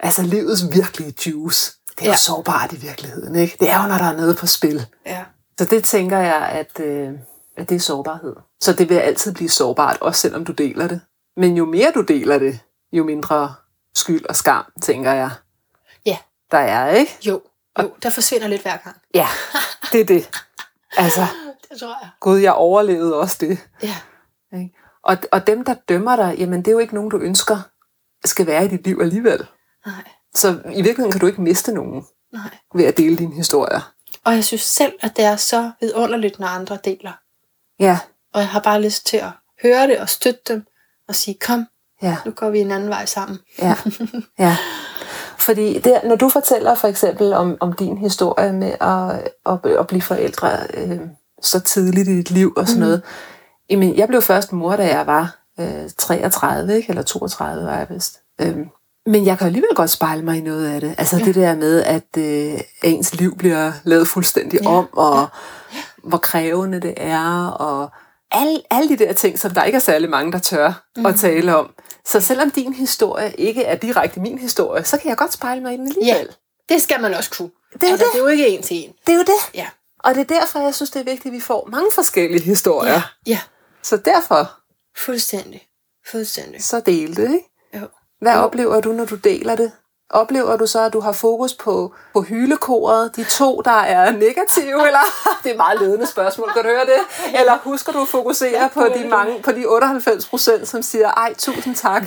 altså livets virkelige juice, det er ja. Jo sårbart i virkeligheden. Ikke? Det er jo, når der er noget på spil. Ja. Så det tænker jeg, at, øh, at det er sårbarhed. Så det vil altid blive sårbart, også selvom du deler det. Men jo mere du deler det, jo mindre skyld og skam, tænker jeg, Ja. der er, ikke? Jo. Jo, der forsvinder lidt hver gang. Ja, det er det. Altså, Det tror jeg. gud, jeg overlevede også det. Ja. Ikke? Og, og dem, der dømmer dig, jamen det er jo ikke nogen, du ønsker skal være i dit liv alligevel. Nej. Så i virkeligheden kan du ikke miste nogen Nej. ved at dele dine historier. Og jeg synes selv, at det er så vidunderligt, når andre deler. Ja, Og jeg har bare lyst til at høre det og støtte dem og sige, kom, ja, nu går vi en anden vej sammen. ja. ja. Fordi det, når du fortæller for eksempel om, om din historie med at, at, at blive forældre øh, så tidligt i dit liv og sådan mm. noget. Jamen, jeg blev først mor, da jeg var øh, 33, ikke? eller 32 var jeg vist. Øhm, men jeg kan alligevel godt spejle mig i noget af det. Altså ja. det der med, at øh, ens liv bliver lavet fuldstændig Ja. om, og hvor krævende det er, og alle, alle de der ting, som der ikke er særlig mange, der tør mm. at tale om. Så selvom din historie ikke er direkte min historie, så kan jeg godt spejle mig i den alligevel. Det skal man også kunne. Det er altså, det. det er jo ikke en til en. Det er jo det. Ja. Og det er derfor, jeg synes, det er vigtigt, at vi får mange forskellige historier. Ja. ja. Så derfor, Fuldstændig. Fuldstændig. så del det, ikke? Hvad oplever du, når du deler det? Oplever du så, at du har fokus på, på hylekoret, de to, der er negative, eller? Det er et meget ledende spørgsmål, kan du høre det? Eller husker du at fokusere på de, mange, på de 98 procent, som siger, ej, tusind tak.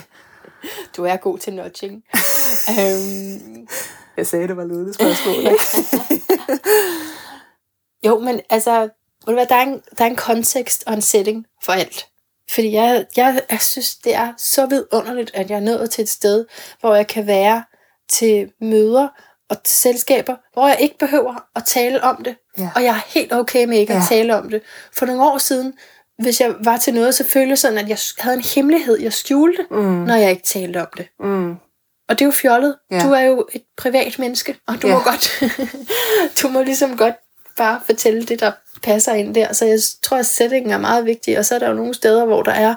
Du er god til nudging. øhm, Jeg sagde, det var ledende spørgsmål, ikke? jo, men altså, ved du hvad, der, er en, der er en kontekst og en setting for alt. Fordi jeg, jeg, jeg synes, det er så vidunderligt, at jeg er nået til et sted, hvor jeg kan være til møder og til selskaber, hvor jeg ikke behøver at tale om det. Ja. Og jeg er helt okay med ikke ja. At tale om det. For nogle år siden, hvis jeg var til noget, så følte jeg sådan, at jeg havde en hemmelighed, jeg skjulte, Mm. når jeg ikke talte om det. Mm. Og det er jo fjollet. Ja. Du er jo et privat menneske, og du ja. må godt, du må ligesom godt bare fortælle det, der passer ind der. Så jeg tror, at settingen er meget vigtig, og så er der jo nogle steder, hvor der er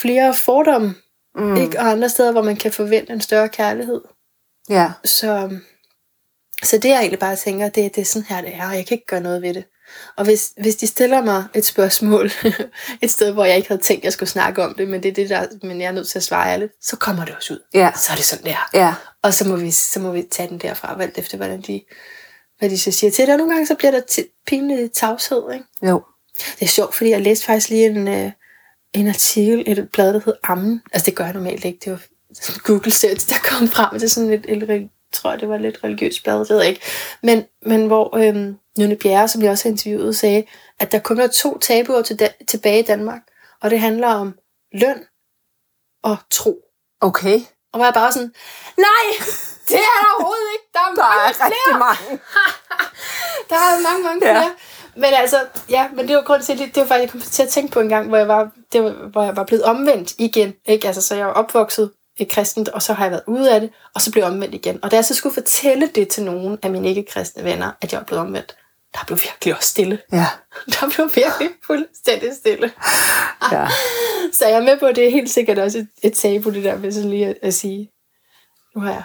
flere fordomme, Mm. ikke? og andre steder, hvor man kan forvente en større kærlighed. Ja. Så, så det jeg egentlig bare tænker, det, det er sådan her, det er, og jeg kan ikke gøre noget ved det. Og hvis, hvis de stiller mig et spørgsmål, et sted, hvor jeg ikke havde tænkt, jeg skulle snakke om det, men det er det, der, men jeg er nødt til at svare ærligt, så kommer det også ud. Ja. Så er det sådan, det er. Ja. Og så må vi, så må vi tage den derfra, alt efter, hvordan de, hvad de så siger til. Og nogle gange, så bliver der t- pinlig tavshed, ikke? Jo. Det er sjovt, fordi jeg læste faktisk lige en, øh, en artikel, et blad, der hed Ammen. Altså, det gør jeg normalt ikke. Det var Google search, der kom frem. Det er sådan et, et, et tror jeg, det var lidt religiøst blad, det ved jeg ikke. Men, men hvor øhm, Nynne Bjerre, som jeg også har interviewet, sagde, at der kun er to tabuer til da- tilbage i Danmark. Og det handler om løn og tro. Okay. Og var jeg bare sådan, nej, det er der overhovedet ikke. Der er, Der mange er flere. rigtig mange. Der er mange, mange Ja. flere. Men altså, ja, men det var grund til, det, var faktisk, jeg kom til at tænke på en gang, hvor jeg var, det var, hvor jeg var blevet omvendt igen. Ikke? Altså, så jeg var opvokset i kristent, og så har jeg været ude af det, og så blev jeg omvendt igen. Og da jeg så skulle fortælle det til nogen af mine ikke-kristne venner, at jeg var blevet omvendt, der blev virkelig også stille. Ja. Der blev virkelig fuldstændig stille. Ja. Så jeg er med på, at det er helt sikkert også et, et tabu, det der med sådan lige at, at sige, nu har jeg,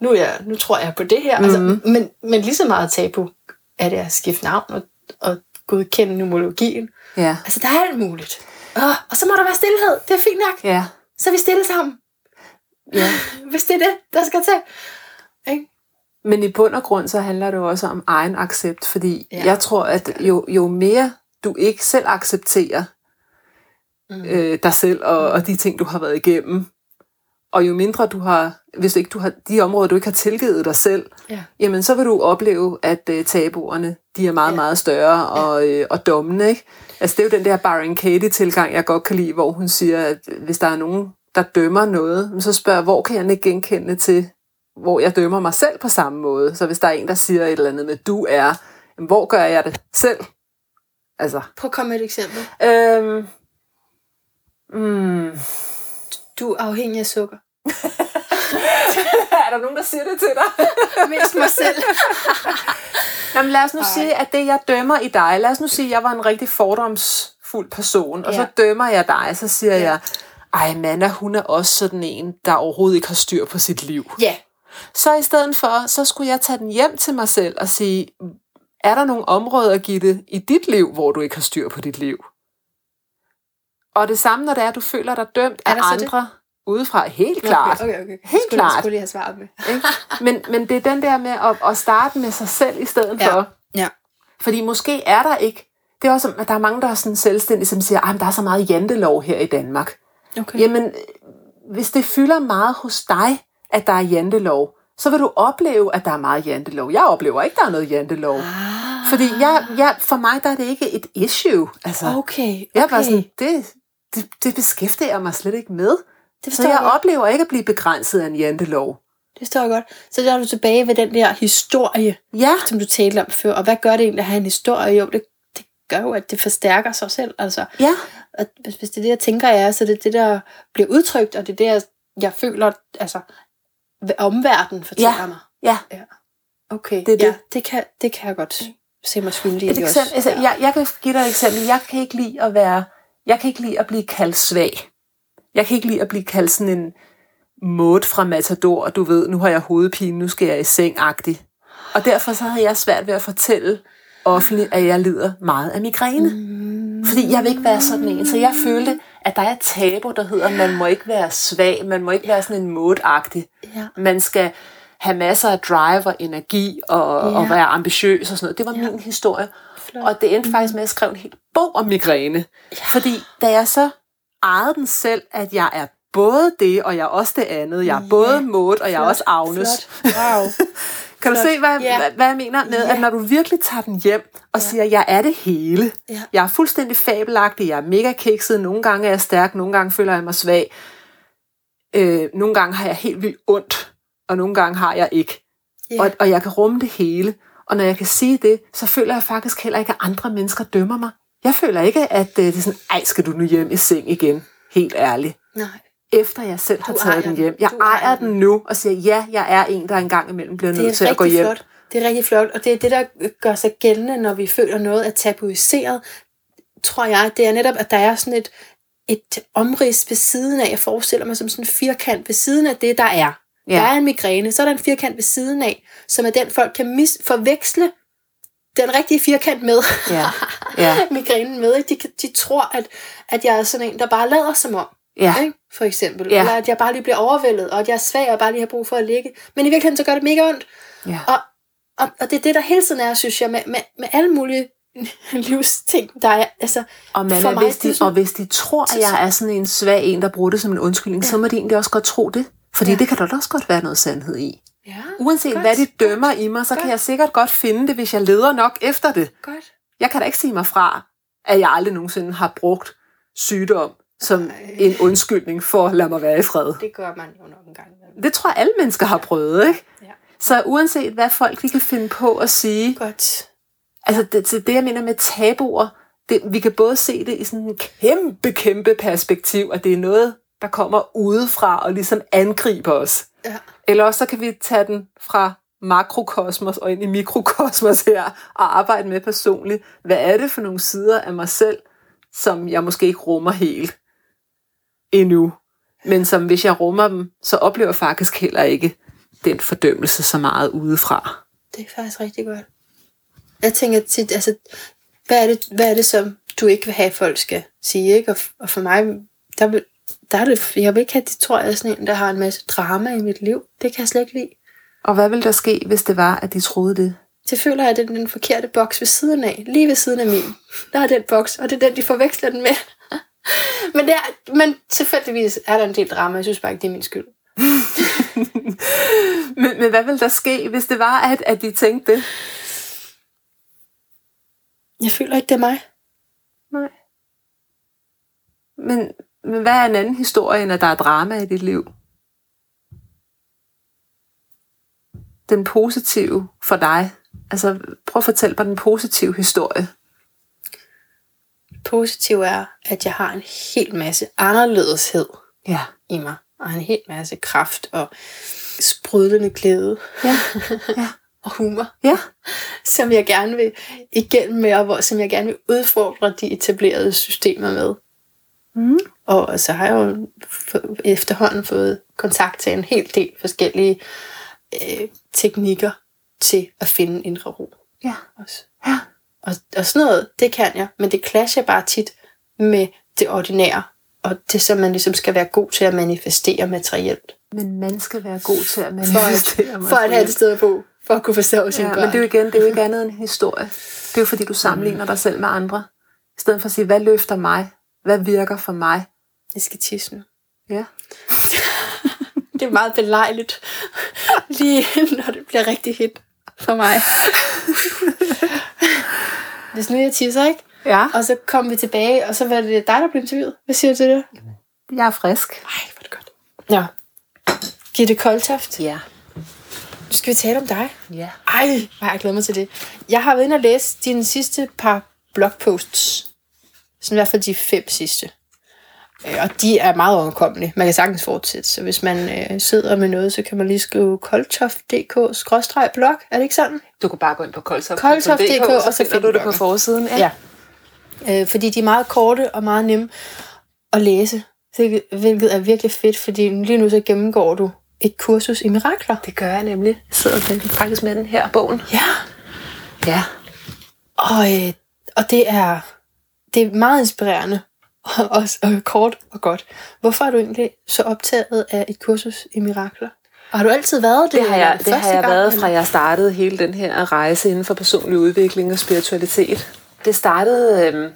nu, jeg, nu tror jeg på det her. Mm-hmm. Altså, men, men lige så meget tabu er det at skifte navn og, og godkende numerologien. Ja. Altså, der er alt muligt. Og, og så må der være stillhed. Det er fint nok. Ja. Så vi stille sammen. ja. Hvis det er det, der skal til. Ikke? Men i bund og grund, så handler det jo også om egen accept, fordi ja. jeg tror, at jo, jo mere du ikke selv accepterer mm. øh, dig selv og, og de ting, du har været igennem, og jo mindre du har, hvis ikke du har de områder, du ikke har tilgivet dig selv, Ja. jamen så vil du opleve, at øh, tabuerne, de er meget, Ja. ja. meget større og, øh, og dommende, ikke? Altså det er jo den der Byron Katie-tilgang, jeg godt kan lide, hvor hun siger, at hvis der er nogen, der dømmer noget, så spørger hvor kan jeg ikke genkende til, hvor jeg dømmer mig selv på samme måde. Så hvis der er en, der siger et eller andet med, du er, jamen, hvor gør jeg det selv? Altså, Prøv at komme med et eksempel. øhm, mm, Du er afhængig af sukker. er der nogen, der siger det til dig? Mest mig selv. Jamen lad os nu Ej. Sige, at det jeg dømmer i dig, lad os nu sige, at jeg var en rigtig fordomsfuld person, og Ja. så dømmer jeg dig, så siger ja. jeg, ej Manna, hun er også sådan en, der overhovedet ikke har styr på sit liv. Ja. Så i stedet for, så skulle jeg tage den hjem til mig selv og sige, er der nogle områder, Gitte, i dit liv, hvor du ikke har styr på dit liv? Og det samme, når det er, at du føler dig dømt af så det? andre udefra. Helt klart. Okay, okay. okay. Helt skulle, klart. Skulle lige have svaret med. Men, men det er den der med at, at starte med sig selv i stedet Ja. for. Ja. Fordi måske er der ikke, det er også, at der er mange, der er sådan selvstændige, som siger, at der er så meget jantelov her i Danmark. Okay. Jamen, hvis det fylder meget hos dig, at der er jantelov, så vil du opleve, at der er meget jantelov. Jeg oplever ikke, at der er noget jantelov. Ah. Fordi jeg, jeg, for mig der er det ikke et issue. Altså, Okay, Jeg er bare okay. sådan, det, det, det beskæftiger jeg mig slet ikke med. Det Så jeg jeg oplever ikke at blive begrænset af en jantelov. Det jeg godt. Så der er du tilbage ved den der historie, Ja, som du talte om før. Og hvad gør det egentlig at have en historie? Jo, det, det gør jo, at det forstærker sig selv. Altså, ja, at hvis, hvis det er det, jeg tænker, jeg er, så det er det, der bliver udtrykt, og det er det, jeg føler, altså, omverdenen fortæller Ja. mig. ja. Okay, Det er det. Ja, det, kan, det kan jeg godt se mig skyldig i eksempel, også. altså, jeg, jeg kan give dig et eksempel. Jeg kan ikke lide at være, jeg kan ikke lide at blive kaldt svag. Jeg kan ikke lide at blive kaldt sådan en måde fra Matador, du ved, nu har jeg hovedpine, nu skal jeg i seng -agtig. Og derfor så havde jeg svært ved at fortælle offentligt, at jeg lider meget af migræne. Mm. Fordi jeg vil ikke være sådan en. Så jeg følte, at der er et tabu, der hedder, man må ikke være svag, man må ikke være sådan en modagtig. Ja. Man skal have masser af drive og energi og, Ja. og være ambitiøs og sådan noget. Det var Ja. min historie. Flot. Og det endte faktisk med, at jeg skrev en hel bog om migræne. Ja. Fordi da jeg så ejede den selv, at jeg er både det, og jeg er også det andet. Jeg er Ja. både Maud, og jeg er Flot, også Agnes. flot. Wow. Kan du Flot. se, hvad, Ja. hvad, hvad jeg mener med, Ja. at når du virkelig tager den hjem og Ja. siger, jeg er det hele. Ja. Jeg er fuldstændig fabelagtig, jeg er mega kikset, nogle gange er jeg stærk, nogle gange føler jeg mig svag. Øh, nogle gange har jeg helt vildt ondt, og nogle gange har jeg ikke. Ja. Og, og jeg kan rumme det hele. Og når jeg kan sige det, så føler jeg faktisk heller ikke, at andre mennesker dømmer mig. Jeg føler ikke, at øh, det er sådan, ej, skal du nu hjem i seng igen? Helt ærligt. Nej. Efter jeg selv har Du taget den hjem. Jeg ejer ejer den. nu og siger, ja, jeg er en, der engang imellem bliver nødt til at gå rigtig hjem. flot. Det er rigtig flot, og det er det, der gør sig gældende, når vi føler noget er tabuiseret, tror jeg. Det er netop, at der er sådan et, et omrids ved siden af, jeg forestiller mig som sådan en firkant ved siden af det, der er. Ja. Der er en migræne, så er der en firkant ved siden af, som er den, folk kan mis- forveksle den rigtige firkant med. Ja. Ja. migrænen med. Ikke? De, de tror, at, at jeg er sådan en, der bare lader som om. Ja. Ikke? For eksempel. Ja. Eller at jeg bare lige bliver overvældet, og at jeg er svag, og bare lige har brug for at ligge. Men i virkeligheden, så gør det mega ondt. ja. Og, og, og det er det, der hele tiden er, synes jeg, med, med, med alle mulige livsting, der er, altså, Og, man for mig, hvis de, sådan- og hvis de tror, at jeg er sådan en svag en, der bruger det som en undskyldning, ja. så må de egentlig også godt tro det. Fordi Ja. det kan der også godt være noget sandhed i. ja, Uanset Godt. hvad de dømmer i mig, så Godt. kan jeg sikkert godt finde det, hvis jeg leder nok efter det. godt. Jeg kan da ikke sige mig fra, at jeg aldrig nogensinde har brugt sygdom som Ej. en undskyldning for at lade mig være i fred. Det gør man jo nok en gang. Det tror jeg, alle mennesker har prøvet, ikke? Ja. Så uanset hvad folk de kan finde på at sige, Godt. Altså det, det, det jeg mener med tabuer, det, vi kan både se det i sådan en kæmpe, kæmpe perspektiv, at det er noget, der kommer udefra og ligesom angriber os. Ja. Eller også så kan vi tage den fra makrokosmos og ind i mikrokosmos her, og arbejde med personligt. Hvad er det for nogle sider af mig selv, som jeg måske ikke rummer helt? endnu. Men som hvis jeg rummer dem, så oplever jeg faktisk heller ikke den fordømmelse så meget udefra. Det er faktisk rigtig godt. Jeg tænker tit, altså, hvad er det, hvad er det som du ikke vil have, at folk skal sige, ikke? Og, og for mig, der, vil, der er det, jeg vil ikke have, de tror, jeg er sådan en, der har en masse drama i mit liv. Det kan jeg slet ikke lide. Og hvad ville der ske, hvis det var, at de troede det? Det føler jeg, at det er den forkerte boks ved siden af. Lige ved siden af min. Der er den boks, og det er den, de forveksler den med. men, det er, men tilfældigvis er der en del drama. Jeg synes bare ikke, det er min skyld. men, men hvad ville der ske, hvis det var, at, at de tænkte det? Jeg føler ikke, det er mig. Nej. Men, men hvad er en anden historie, end at der er drama i dit liv? Den positive for dig. Altså, prøv at fortælle mig den positive historie. Positiv er, at jeg har en hel masse anderledeshed Ja. i mig. Og en hel masse kraft og sprudlende glæde Ja. ja. og humor, Ja. som jeg gerne vil igennem med, og hvor, som jeg gerne vil udfordre de etablerede systemer med. Mm. Og så har jeg jo efterhånden fået kontakt til en hel del forskellige øh, teknikker til at finde indre ro Ja. også. Ja. Og, og sådan noget, det kan jeg, men det clasher bare tit med det ordinære, og det som man ligesom skal være god til at manifestere materielt. Men man skal være god til at For manifestere at, for at have et sted at bo, for at kunne forsørge sin Ja, børn. men det er jo igen, det er jo ikke andet end en historie. Det er jo fordi, du sammenligner dig selv med andre. I stedet for at sige, hvad løfter mig? Hvad virker for mig? Jeg skal tisse nu. Ja. Det er meget belejligt, lige når det bliver rigtig hit for mig. Hvis nu jeg tisser, ikke? Ja. Og så kom vi tilbage, og så var det dig, der blev interviewet. Hvad siger du til det? Jeg er frisk. Ej, hvor det godt. Ja. Gitte Koldtoft, Ja. nu skal vi tale om dig. Ja. Ej, hvor jeg glædet mig til det. Jeg har været inde og læse dine sidste par blogposts. Sådan i hvert fald de fem sidste. Øh, Og de er meget overkommelige. Man kan sagtens fortsætte. Så hvis man øh, sidder med noget, så kan man lige skrive koldtoft.dk-blog. Er det ikke sådan? Du kan bare gå ind på koldsoft.dk, Koldsoft.dk, og så så finder du det på forsiden. Ja. Øh, fordi de er meget korte og meget nemme at læse. Hvilket, er virkelig fedt, fordi lige nu så gennemgår du et kursus i mirakler. Det gør jeg nemlig. Jeg sidder faktisk med den her bogen. Ja. Ja. Og, øh, og det er det er meget inspirerende og, og, og kort og godt. Hvorfor er du egentlig så optaget af et kursus i mirakler? Og har du altid været det? Det har jeg, det har jeg gang, været eller? fra jeg startede hele den her rejse inden for personlig udvikling og spiritualitet. Det startede øhm,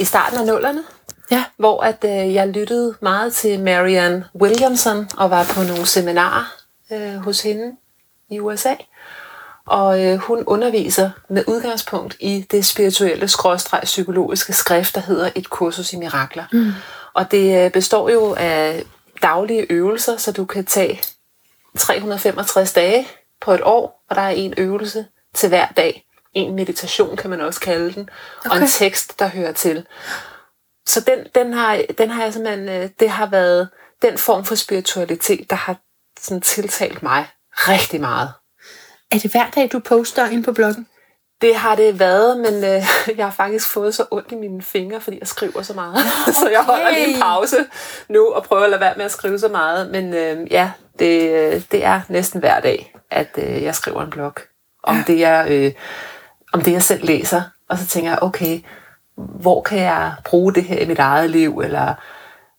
i starten af nullerne, Ja. hvor at øh, jeg lyttede meget til Marianne Williamson og var på nogle seminarer øh, hos hende i USA. Og øh, hun underviser med udgangspunkt i det spirituelle skråstreg psykologiske skrift, der hedder Et kursus i mirakler. Mm. Og det øh, består jo af daglige øvelser, så du kan tage 365 dage på et år, og der er en øvelse til hver dag. En meditation kan man også kalde den, okay. og en tekst, der hører til. Så den, den, har, den har jeg simpelthen, øh, det har været den form for spiritualitet, der har sådan tiltalt mig rigtig meget. Er det hver dag, du poster ind på bloggen? Det har det været, men øh, jeg har faktisk fået så ondt i mine fingre, fordi jeg skriver så meget. Okay. så jeg holder lige en pause nu og prøver at lade være med at skrive så meget. Men øh, ja, det, øh, det er næsten hver dag, at øh, jeg skriver en blog om, det, jeg, øh, om det, jeg selv læser. Og så tænker jeg, okay, hvor kan jeg bruge det her i mit eget liv? Eller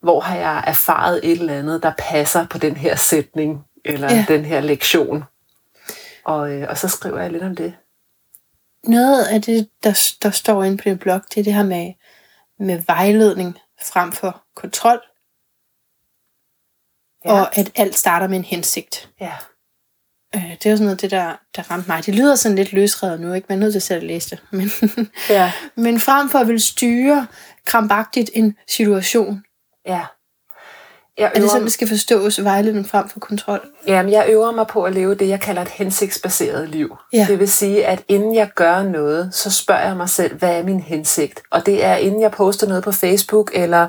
hvor har jeg erfaret et eller andet, der passer på den her sætning? Eller Ja. ja. den her lektion? Og, øh, og så skriver jeg lidt om det. Noget af det, der, der står inde på din blog, det er det her med, med vejledning frem for kontrol. Ja. Og at alt starter med en hensigt. ja. Øh, det er jo sådan noget, det der, der ramte mig. Det lyder sådan lidt løsredet nu, ikke? Man er nødt til selv at læse det. Men, Ja. men frem for at vil styre krampagtigt en situation, Ja. Jeg er det sådan, det skal forstås vejledning frem for kontrol? jamen, jeg øver mig på at leve det, jeg kalder et hensigtsbaseret liv. Ja. Det vil sige, at inden jeg gør noget, så spørger jeg mig selv, hvad er min hensigt? Og det er, inden jeg poster noget på Facebook, eller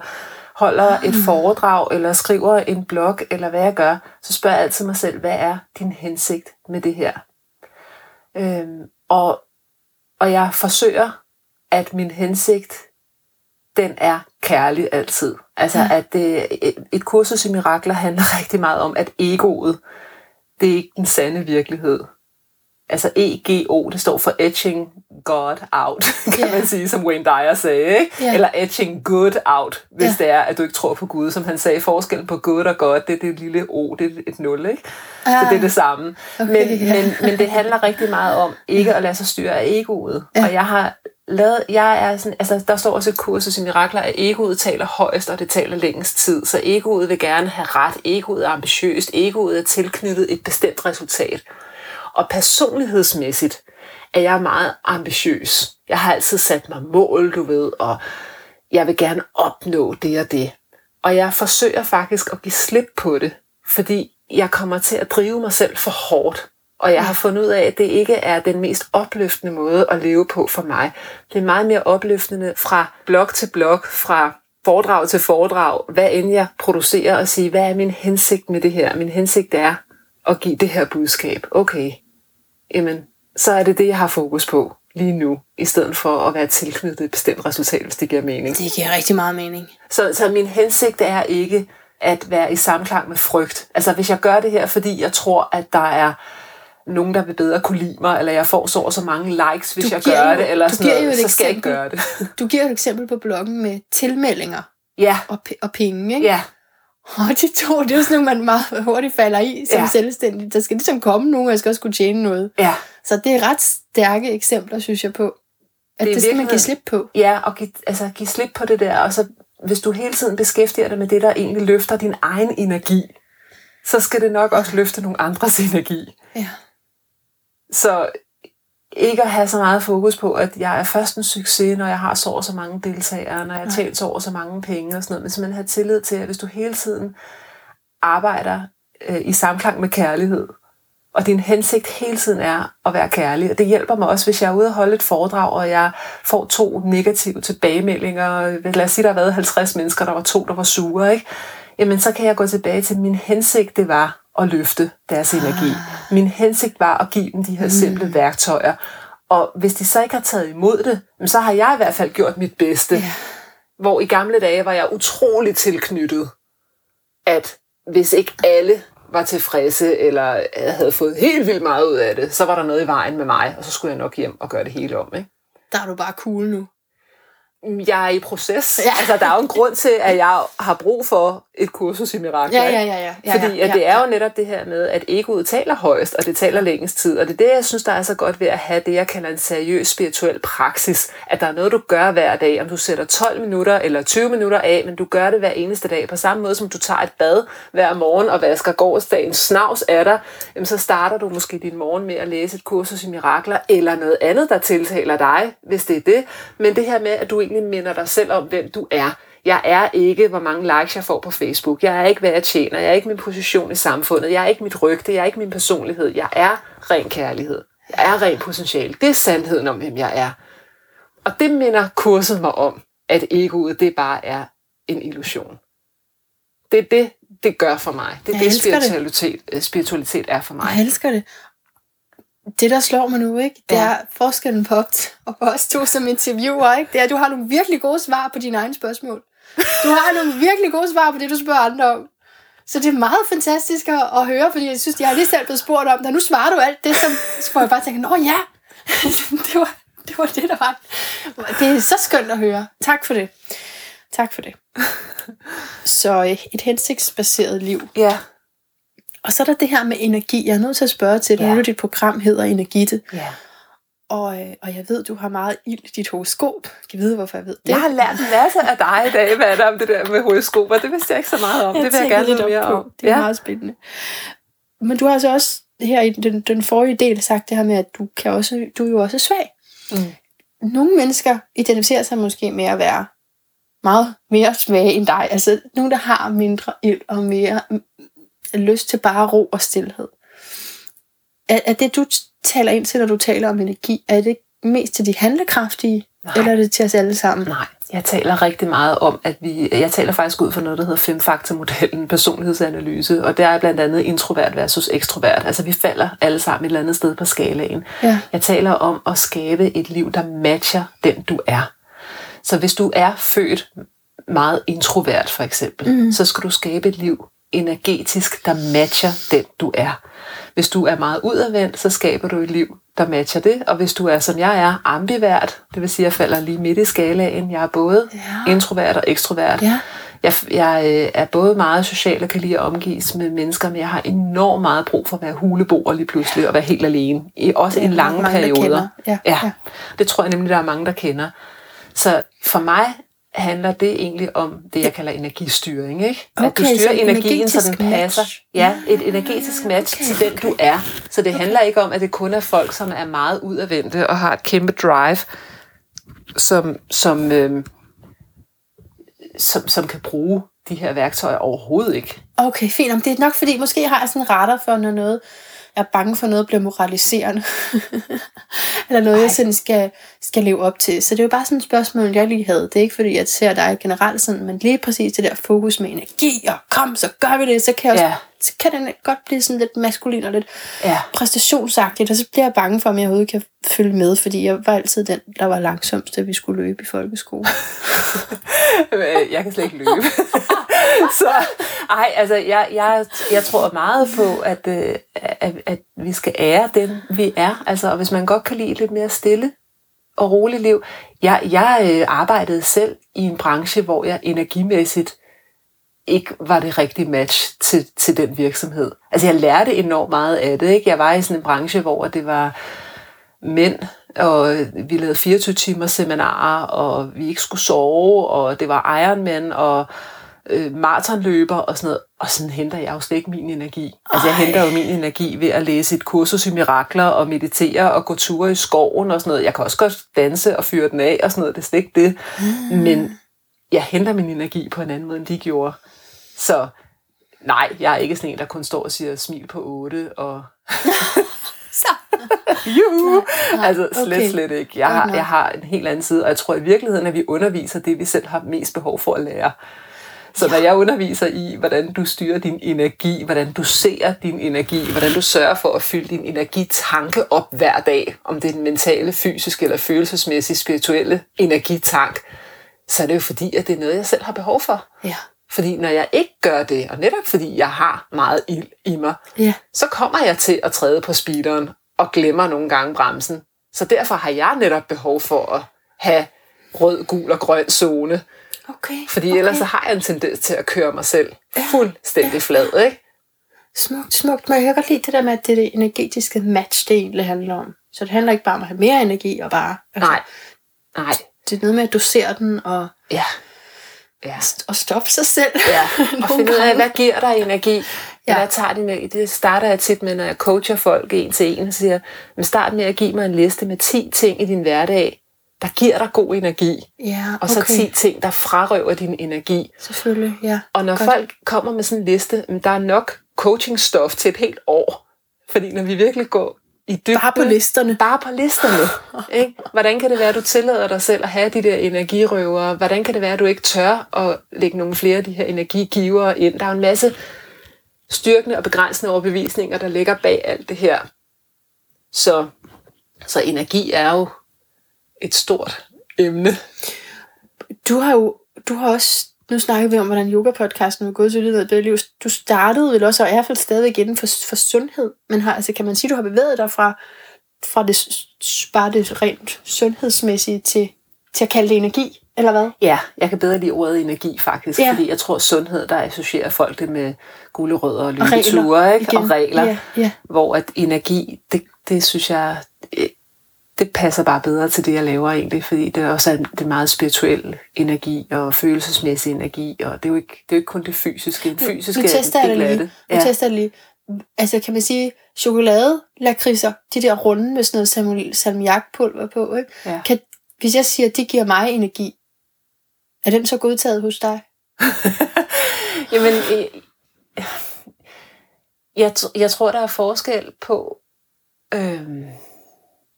holder et foredrag, eller skriver en blog, eller hvad jeg gør, så spørger jeg altid mig selv, hvad er din hensigt med det her? Øhm, og, og jeg forsøger, at min hensigt, den er kærlig altid. Altså, ja. at det, et, et kursus i mirakler handler rigtig meget om, at egoet, det er ikke den sande virkelighed. Altså EGO, det står for Etching God Out, kan Ja. man sige, som Wayne Dyer sagde. Ikke? Ja. Eller Etching Good Out, hvis Ja. det er, at du ikke tror på Gud. Som han sagde, forskellen på good og God, det er det lille O, det er et nul. Ikke? Så Ah. det er det samme. Okay, men, ja. men, men det handler rigtig meget om ikke at lade sig styre af egoet. Ja. Og jeg har lavet, jeg er sådan, altså der står også et kursus i mirakler, at egoet taler højst, og det taler længst tid. Så egoet vil gerne have ret, egoet er ambitiøst, egoet er tilknyttet et bestemt resultat. Og personlighedsmæssigt er jeg meget ambitiøs. Jeg har altid sat mig mål, du ved, og jeg vil gerne opnå det og det. Og jeg forsøger faktisk at give slip på det, fordi jeg kommer til at drive mig selv for hårdt. Og jeg har fundet ud af, at det ikke er den mest opløftende måde at leve på for mig. Det er meget mere opløftende fra blok til blok, fra foredrag til foredrag, hvad end jeg producerer, og sige, hvad er min hensigt med det her? Min hensigt er at give det her budskab. Okay, jamen, så er det det, jeg har fokus på lige nu, i stedet for at være tilknyttet et bestemt resultat, hvis det giver mening. Det giver rigtig meget mening. Så, så min hensigt er ikke at være i samklang med frygt. Altså hvis jeg gør det her, fordi jeg tror, at der er nogen, der vil bedre kunne lide mig, eller jeg får så og så mange likes, hvis Du jeg gør jo- det, eller sådan noget, et så skal jeg ikke eksempel. gøre det. Du giver et eksempel på bloggen med tilmeldinger ja, og, og penge, ikke? ja, Og de to, det er jo sådan nogle, man meget hurtigt falder i som Ja. selvstændig. Der skal ligesom komme nogen, og jeg skal også kunne tjene noget. ja. Så det er ret stærke eksempler, synes jeg på. At Det det, det skal man give slip på. Ja, og give, altså, give slip på det der, og så hvis du hele tiden beskæftiger dig med det, der egentlig løfter din egen energi, så skal det nok også løfte nogle andres energi. Ja. Så ikke at have så meget fokus på, at jeg er først en succes, når jeg har så og så mange deltagere, når jeg har tjent så og så mange penge og sådan noget, men simpelthen have tillid til, at hvis du hele tiden arbejder øh, i samklang med kærlighed, og din hensigt hele tiden er at være kærlig. Og det hjælper mig også, hvis jeg er ude og holde et foredrag, og jeg får to negative tilbagemeldinger. Lad os sige, der har været 50 mennesker, der var to, der var sure. Ikke? Jamen, så kan jeg gå tilbage til, min hensigt det var at løfte deres energi. Min hensigt var at give dem de her simple værktøjer. Og hvis de så ikke har taget imod det, så har jeg i hvert fald gjort mit bedste. Ja. Hvor i gamle dage var jeg utrolig tilknyttet, at hvis ikke alle var tilfredse, eller havde fået helt vildt meget ud af det, så var der noget i vejen med mig, og så skulle jeg nok hjem og gøre det hele om. Ikke? Der er du bare cool nu. Jeg er i proces. Ja. Ja. Altså, der er jo en grund til, at jeg har brug for et kursus i mirakler. Ja, ja, ja. ja, ja Fordi ja, at det er jo netop det her med, at egoet taler højst, og det taler længst tid. Og det er det, jeg synes, der er så godt ved at have det, jeg kalder en seriøs spirituel praksis. At der er noget, du gør hver dag. Om du sætter 12 minutter eller 20 minutter af, men du gør det hver eneste dag. På samme måde som du tager et bad hver morgen og vasker gårdsdagen snavs af dig, jamen så starter du måske din morgen med at læse et kursus i mirakler, eller noget andet, der tiltaler dig, hvis det er det. Men det her med, at du egentlig minder dig selv om, hvem du er. Jeg er ikke, hvor mange likes jeg får på Facebook. Jeg er ikke, hvad jeg tjener. Jeg er ikke min position i samfundet. Jeg er ikke mit rygte. Jeg er ikke min personlighed. Jeg er ren kærlighed. Jeg er ren potentiale. Det er sandheden om, hvem jeg er. Og det minder kurset mig om, at egoet, det bare er en illusion. Det er det, det gør for mig. Det er Jeg det, elsker det. spiritualitet, øh, spiritualitet er for mig. Jeg elsker det. Det, der slår mig nu, ikke? det Ja. er forskellen på, og på os to som interviewer, ikke? det er, at du har nogle virkelig gode svar på dine egne spørgsmål. Du har nogle virkelig gode svar på det, du spørger andre om. Så det er meget fantastisk at, at høre, fordi jeg synes, jeg har lige selv blevet spurgt om det, og nu svarer du alt det, som, så får jeg bare tænke, nå ja, det var, det var det, der var. Det er så skønt at høre. Tak for det. Tak for det. Så øh, et hensigtsbaseret liv. Ja, Og så er der det her med energi. Jeg er nødt til at spørge til det. Ja. Nu dit program hedder Energite. ja. Og, øh, og jeg ved, du har meget ild i dit horoskop. Kan vide, hvorfor jeg ved det? Jeg har lært en masse af dig i dag, hvad er der om det der med horoskoper. Det vidste jeg ikke så meget om. det vil jeg gerne lidt mere om. Det er ja. meget spændende. Men du har altså også her i den, den forrige del sagt det her med, at du, kan også, du er jo også svag. Mm. Nogle mennesker identificerer sig måske med at være meget mere svage end dig. Altså nogle, der har mindre ild og mere lyst til bare ro og stillhed. Er, er det, du taler ind til, når du taler om energi, er det mest til de handlekraftige, Nej. eller er det til os alle sammen? Nej, jeg taler rigtig meget om, at vi, jeg taler faktisk ud fra noget, der hedder femfaktormodellen, personlighedsanalyse, og det er blandt andet introvert versus ekstrovert. Altså vi falder alle sammen et eller andet sted på skalaen. Ja. Jeg taler om at skabe et liv, der matcher den du er. Så hvis du er født meget introvert for eksempel, mm. så skal du skabe et liv energetisk, der matcher den du er. Hvis du er meget udadvendt, så skaber du et liv, der matcher det. Og hvis du er, som jeg er, ambivert, det vil sige, at jeg falder lige midt i skalaen. Jeg er både ja. introvert og ekstrovert. Ja. Jeg, jeg øh, er både meget social og kan lide at omgives med mennesker, men jeg har enormt meget brug for at være huleboer lige pludselig og være helt alene. I, også i lange mange, der perioder. Ja, ja. ja. Det tror jeg nemlig, der er mange, der kender. Så for mig handler det egentlig om det, jeg kalder energistyring. Ikke? at du Okay, styrer så energien, så den passer. match. Ja, et energetisk match okay, til den, du er. Så det handler ikke om, at det kun er folk, som er meget udadvendte og har et kæmpe drive, som, som, øh, som, som kan bruge de her værktøjer overhovedet ikke. Okay, fint. Om det er nok fordi, måske har jeg sådan en radar for, når noget, er bange for noget bliver moraliserende. Eller noget, Ej. jeg sådan skal, skal leve op til. Så det er jo bare sådan et spørgsmål, jeg lige havde. Det er ikke fordi, jeg ser dig generelt sådan, men lige præcis det der fokus med energi, og kom, så gør vi det, så kan, jeg også, Ja. så kan det godt blive sådan lidt maskulin og lidt Ja. præstationsagtigt, og så bliver jeg bange for, om jeg overhovedet kan følge med, fordi jeg var altid den, der var langsomst, da vi skulle løbe i folkeskole. Øh, jeg kan slet ikke løbe. så ej, altså, jeg, jeg, jeg tror meget på, at, at, at, at vi skal ære dem, vi er. Altså, og hvis man godt kan lide lidt mere stille og roligt liv. Jeg, jeg øh, arbejdede selv i en branche, hvor jeg energimæssigt ikke var det rigtige match til, til den virksomhed. Altså jeg lærte enormt meget af det. Ikke? Jeg var i sådan en branche, hvor det var mænd, og vi lavede 24 timer seminarer, og vi ikke skulle sove, og det var Ironman, og øh, maratonløber og sådan noget. Og sådan henter jeg jo slet ikke min energi. Altså jeg Ej. henter jo min energi ved at læse et kursus i mirakler, og meditere, og gå ture i skoven og sådan noget. Jeg kan også godt danse og fyre den af og sådan noget, det er slet ikke det. Mm. Men jeg henter min energi på en anden måde, end de gjorde. Så nej, jeg er ikke sådan en, der kun står og siger smil på 8 og Så. juhu. Nej, Altså slet, okay. slet ikke. Jeg har, jeg har en helt anden side, og jeg tror i virkeligheden, at vi underviser det, vi selv har mest behov for at lære. Så når jeg underviser i, hvordan du styrer din energi, hvordan du ser din energi, hvordan du sørger for at fylde din energitanke op hver dag, om det er den mentale, fysiske eller følelsesmæssige, spirituelle energitank, så er det jo fordi, at det er noget, jeg selv har behov for. Ja. Fordi når jeg ikke gør det, og netop fordi jeg har meget ild i mig, Ja. så kommer jeg til at træde på speederen og glemmer nogle gange bremsen. Så derfor har jeg netop behov for at have rød, gul og grøn zone. Okay. Fordi okay. ellers så har jeg en tendens til at køre mig selv fuldstændig flad, ikke? Smukt, smukt. Men jeg kan godt lide det der med, at det er det energetiske match, det egentlig handler om. Så det handler ikke bare om at have mere energi og bare... Altså, Nej. Nej. Det er noget med at dosere den og, Ja. Ja. og stoppe sig selv. Ja, og finde ud af, hvad giver dig energi? Ja. Ja. Hvad tager det med? Det starter jeg tit med, når jeg coacher folk en til en, og siger, men start med at give mig en liste med 10 ting i din hverdag, der giver dig god energi, Ja, og så okay. 10 ting, der frarøver din energi. Selvfølgelig, ja. Og når Godt. folk kommer med sådan en liste, men der er nok coachingstof til et helt år. Fordi når vi virkelig går i dybden... Bare på listerne. Bare på listerne. ikke? Hvordan kan det være, at du tillader dig selv at have de der energirøvere? Hvordan kan det være, at du ikke tør at lægge nogle flere af de her energigivere ind? Der er jo en masse styrkende og begrænsende overbevisninger, der ligger bag alt det her. Så, så energi er jo et stort emne. Du har jo du har også, nu snakker vi om, hvordan yoga-podcasten er gået til livet og det liv. Du startede vel også, og er i hvert fald stadigvæk inden for, for sundhed. Men har, altså, kan man sige, du har bevæget dig fra, fra det, bare det rent sundhedsmæssige til, til at kalde det energi, eller hvad? Ja, jeg kan bedre lide ordet energi faktisk, Ja. fordi jeg tror, sundhed, der associerer folk det med gulerødder og regler løbeture, ikke? igen. og regler, Ja, ja. hvor at energi, det, det synes jeg, det passer bare bedre til det, jeg laver egentlig, fordi det er også en, det er meget spirituel energi og følelsesmæssig energi, og det er jo ikke, det er jo ikke kun det fysiske. Det fysiske nu tester jeg det det lige. glatte. Nu tester jeg det lige. Altså, kan man sige, chokolade, lakridser, de der runde med sådan noget salmi- salmiakpulver på, ikke? Ja. Kan, hvis jeg siger, at de giver mig energi, er den så godtaget hos dig? Jamen, øh, jeg, tr- jeg tror, der er forskel på, øhm,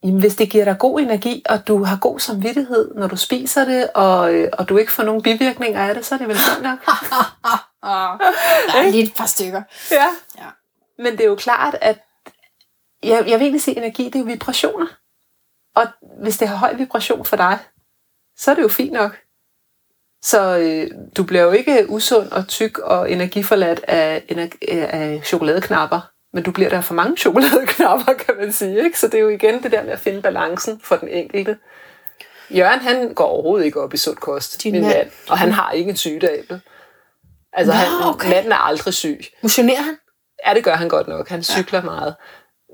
jamen, hvis det giver dig god energi, og du har god samvittighed, når du spiser det, og, øh, og du ikke får nogen bivirkninger af det, så er det vel fint nok. Der er lige et par stykker. ja. Ja. Men det er jo klart, at jeg, jeg vil egentlig sige, at energi det er jo vibrationer. Og hvis det har høj vibration for dig, så er det jo fint nok. Så øh, du bliver jo ikke usund og tyk og energiforladt af, af chokoladeknapper, men du bliver der for mange chokoladeknapper, kan man sige. Ikke? Så det er jo igen det der med at finde balancen for den enkelte. Jørgen, han går overhovedet ikke op i sund kost, Din min mand. mand, og han har ikke en sygdag. vel? Altså, Nå, han, okay. manden er aldrig syg. Motionerer han? Ja, det gør han godt nok. Han cykler ja. meget.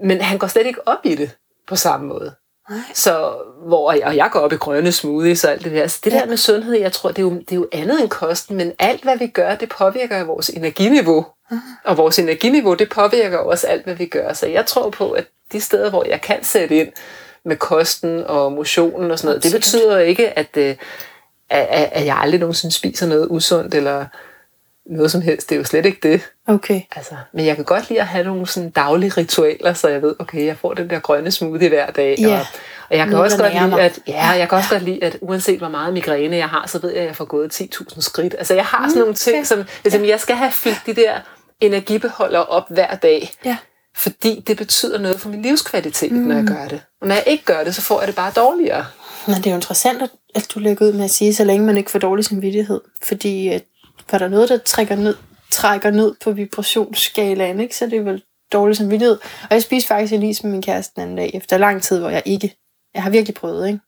Men han går slet ikke op i det på samme måde. Nej. Så, hvor, og jeg går op i grønne smoothies og alt det der. Så det Ja. der med sundhed, jeg tror, det er, jo, det er jo andet end kosten, men alt, hvad vi gør, det påvirker vores energiniveau. Og vores energiniveau, det påvirker også alt, hvad vi gør. Så jeg tror på, at de steder, hvor jeg kan sætte ind med kosten og motionen og sådan noget, det betyder ikke, at, øh, at, at jeg aldrig nogensinde spiser noget usundt eller noget som helst. Det er jo slet ikke det. Okay. Altså, men jeg kan godt lide at have nogle sådan daglige ritualer, så jeg ved, okay, jeg får den der grønne smoothie hver dag. Ja. Og, og jeg kan Noget, også godt lide, at, ja, jeg kan også godt lide, at uanset hvor meget migræne jeg har, så ved jeg, at jeg får gået 10.000 skridt. Altså, jeg har sådan nogle ting, Mm, okay. som, ligesom, jeg skal have fyldt de der energibeholdere op hver dag. Ja. Fordi det betyder noget for min livskvalitet, mm. når jeg gør det. Og når jeg ikke gør det, så får jeg det bare dårligere. Men det er jo interessant, at, at du lægger ud med at sige, så længe man ikke får dårlig samvittighed. Fordi var der noget, der trækker ned, trækker ned på vibrationsskalaen, ikke? så er det vel dårlig samvittighed. Og jeg spiste faktisk en is med min kæreste den anden dag, efter lang tid, hvor jeg ikke... Jeg har virkelig prøvet, ikke?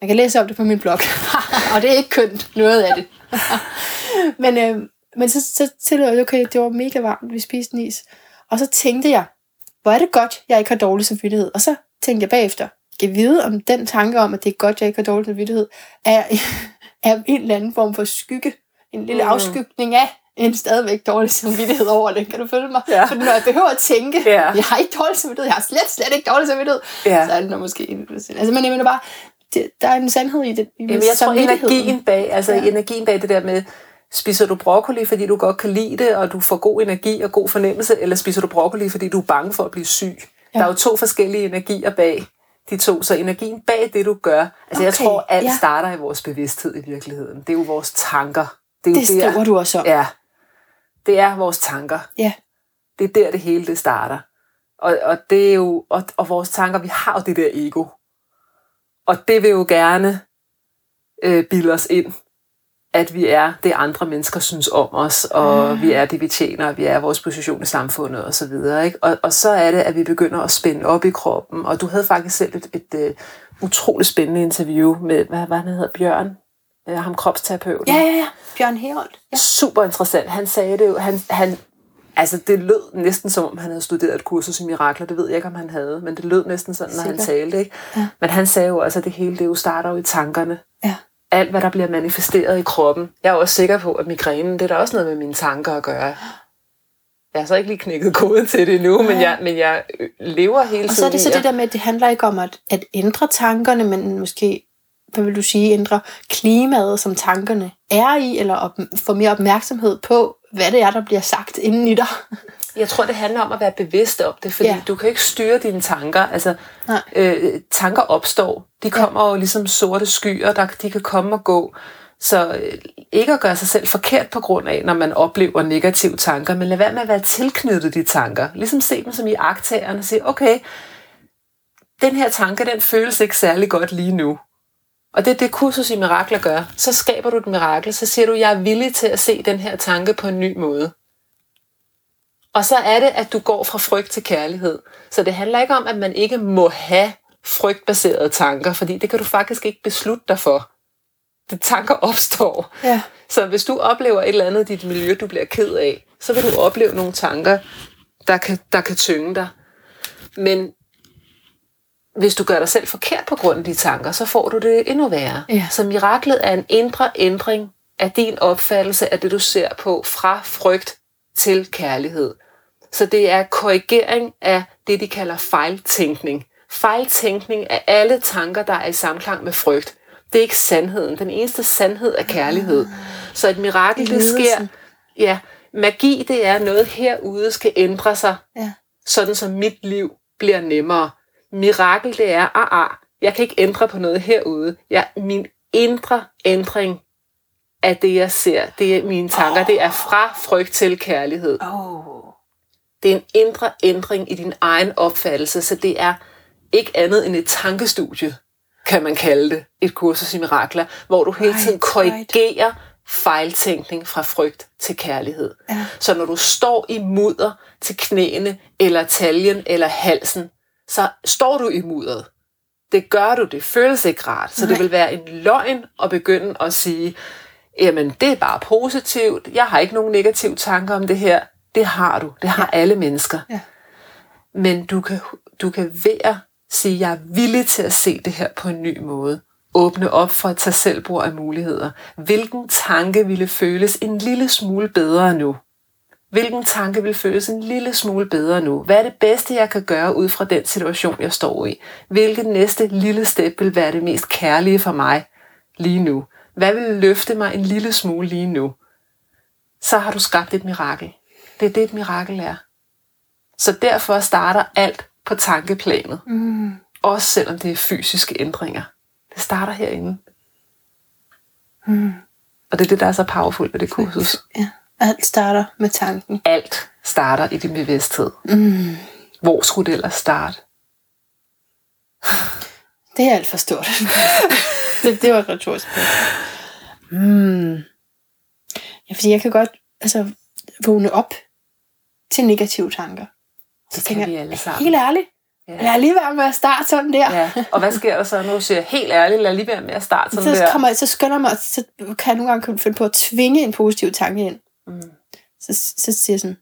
Man kan læse om det på min blog. og det er ikke kønt, noget af det. men, øh, men så, så tillod jeg, okay, det var mega varmt, vi spiste en is. Og så tænkte jeg, hvor er det godt, jeg ikke har dårlig samvittighed. Og så tænkte jeg bagefter, kan vide om den tanke om, at det er godt, jeg ikke har dårlig samvittighed, er, er en eller anden form for skygge. En lille Mm. afskygning af en stadigvæk dårlig samvittighed over det. Kan du følge mig? Ja. For når jeg behøver at tænke, Ja. jeg har ikke dårlig samvittighed, jeg har slet, slet ikke dårlig samvittighed, Ja. så er det nok måske en Altså, men jeg mener bare, det, der er en sandhed i det. I Jamen, jeg tror, energien bag, altså ja. energien bag det der med, spiser du broccoli, fordi du godt kan lide det, og du får god energi og god fornemmelse, eller spiser du broccoli, fordi du er bange for at blive syg? Ja. Der er jo to forskellige energier bag de to, så energien bag det, du gør, altså okay. jeg tror, alt ja. starter i vores bevidsthed i virkeligheden. Det er jo vores tanker. Det er jo Det skriver du også om. Ja, det er vores tanker. Ja. Det er der, det hele det starter. Og, og det er jo, og, og vores tanker, vi har jo det der ego. Og det vil jo gerne øh, bilde os ind, at vi er det, andre mennesker synes om os, og mm. vi er det, vi tjener, og vi er vores position i samfundet og så videre. Ikke? Og, og så er det, at vi begynder at spænde op i kroppen. Og du havde faktisk selv et, et, et utroligt spændende interview med, hvad var han hedder, Bjørn? Øh, ham kropsterapeuten. Ja, ja, ja. Bjørn Herold. Ja. Super interessant. Han sagde det jo, han, han, altså det lød næsten som om han havde studeret et kursus i mirakler. Det ved jeg ikke, om han havde, men det lød næsten sådan, når han Sikkert. talte. Ikke? Ja. Men han sagde jo også, at det hele det jo starter jo i tankerne. Ja. Alt, hvad der bliver manifesteret i kroppen. Jeg er også sikker på, at migrænen, det er da også noget med mine tanker at gøre. Jeg har så ikke lige knækket koden til det endnu, men jeg, men jeg øh, lever hele tiden Og så er det så det der med, at det handler ikke om at, at ændre tankerne, men måske, hvad vil du sige, ændre klimaet, som tankerne er i, eller op, få mere opmærksomhed på, hvad det er, der bliver sagt inden i dig. Jeg tror, det handler om at være bevidst om det, fordi Ja. ja. du kan ikke styre dine tanker. Altså, Nej. øh, tanker opstår. De kommer jo ligesom sorte skyer, der, de kan komme og gå. Så øh, ikke at gøre sig selv forkert på grund af, når man oplever negative tanker, men lad være med at være tilknyttet de tanker. Ligesom se dem som i agtagerne og sige, okay, den her tanke, den føles ikke særlig godt lige nu. Og det er det, kursus i mirakler gør. Så skaber du et mirakel, så siger du, jeg er villig til at se den her tanke på en ny måde. Og så er det, at du går fra frygt til kærlighed. Så det handler ikke om, at man ikke må have frygtbaserede tanker, fordi det kan du faktisk ikke beslutte dig for. De tanker opstår. Ja. Så hvis du oplever et eller andet i dit miljø, du bliver ked af, så vil du opleve nogle tanker, der kan, der kan tynge dig. Men hvis du gør dig selv forkert på grund af de tanker, så får du det endnu værre. Ja. Så miraklet er en indre ændring af din opfattelse af det, du ser på, fra frygt til kærlighed. Så det er korrigering af det, de kalder fejltænkning. Fejltænkning af alle tanker, der er i samklang med frygt. Det er ikke sandheden. Den eneste sandhed er kærlighed. Så et mirakel, det sker... Ja, magi, det er noget herude skal ændre sig, Ja. sådan som mit liv bliver nemmere. Mirakel, det er, ah, ah, jeg kan ikke ændre på noget herude. Jeg, min indre ændring af det, jeg ser, det er mine tanker, oh. det er fra frygt til kærlighed. Oh. Det er en indre ændring i din egen opfattelse, så det er ikke andet end et tankestudie. kan man kalde det, et kursus i mirakler, hvor du hele tiden korrigerer fejltænkning fra frygt til kærlighed. Ja. Så når du står i mudder til knæene, eller taljen, eller halsen, så står du i mudderet. Det gør du, det føles ikke rart. Så Nej. det vil være en løgn at begynde at sige, jamen det er bare positivt, jeg har ikke nogen negative tanker om det her. Det har du, det har alle mennesker. Ja. Men du kan, du kan ved at sige, jeg er villig til at se det her på en ny måde. Åbne op for at tage selvbrug af muligheder. Hvilken tanke ville føles en lille smule bedre nu? Hvilken tanke vil føles en lille smule bedre nu? Hvad er det bedste, jeg kan gøre ud fra den situation, jeg står i? Hvilket næste lille step vil være det mest kærlige for mig lige nu? Hvad vil løfte mig en lille smule lige nu? Så har du skabt et mirakel. Det er det, et mirakel er. Så derfor starter alt på tankeplanet. Mm. Også selvom det er fysiske ændringer. Det starter herinde. Mm. Og det er det, der er så powerful ved det kursus. Ja. Alt starter med tanken. Alt starter i din bevidsthed. Mm. Hvor skulle det ellers starte? Det er alt for stort. det, det var et retorisk spørgsmål. Mm. Ja, fordi jeg kan godt altså, vågne op til negative tanker. Så Det tænker jeg, helt ærligt, Ja. lad lige være med at starte sådan der. Ja. Og hvad sker der så, du siger helt ærligt, lad lige være med at starte sådan så, der? kommer, så skynder mig, så kan jeg nogle gange finde på at tvinge en positiv tanke ind. Mm. Så, så siger jeg sådan,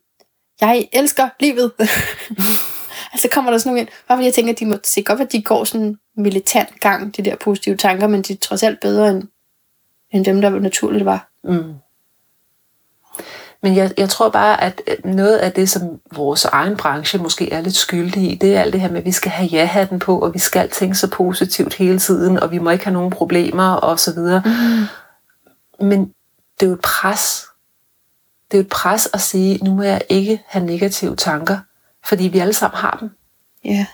jeg elsker livet. altså kommer der sådan nogle ind, bare fordi jeg tænker, at de må se godt, at de går sådan militant gang, de der positive tanker, men de er trods alt bedre end, end dem, der naturligt var. Mm. Men jeg, jeg tror bare, at noget af det, som vores egen branche måske er lidt skyldig i, det er alt det her med, at vi skal have ja-hatten på, og vi skal tænke så positivt hele tiden, og vi må ikke have nogen problemer, og så videre. Mm. Men det er jo et pres. Det er jo et pres at sige, nu må jeg ikke have negative tanker, fordi vi alle sammen har dem. Ja.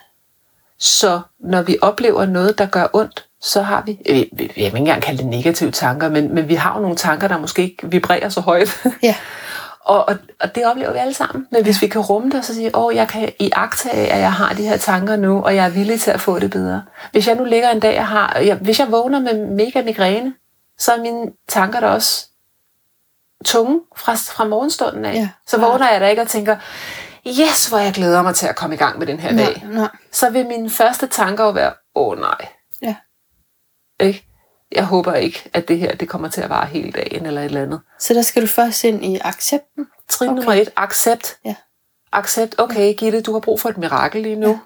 Så når vi oplever noget, der gør ondt, så har vi, jeg vil ikke engang kalde det negative tanker, men, men vi har jo nogle tanker, der måske ikke vibrerer så højt. Ja. og, og, og det oplever vi alle sammen. Men hvis vi kan rumme det og så sige, åh, jeg kan i af, at jeg har de her tanker nu, og jeg er villig til at få det bedre. Hvis jeg nu ligger en dag, jeg har, jeg, hvis jeg vågner med mega migræne, så er mine tanker der også tunge fra, fra morgenstunden af. Ja. Så vågner jeg da ikke og tænker, yes, hvor jeg glæder mig til at komme i gang med den her dag Nej, nej. så vil mine første tanker jo være, åh oh, nej. Ja. Ikke? Jeg håber ikke, at det her det kommer til at vare hele dagen eller et eller andet. Så der skal du først ind i accepten. Trin Okay. nummer et, accept. Ja. Accept, okay Gitte, du har brug for et mirakel lige nu.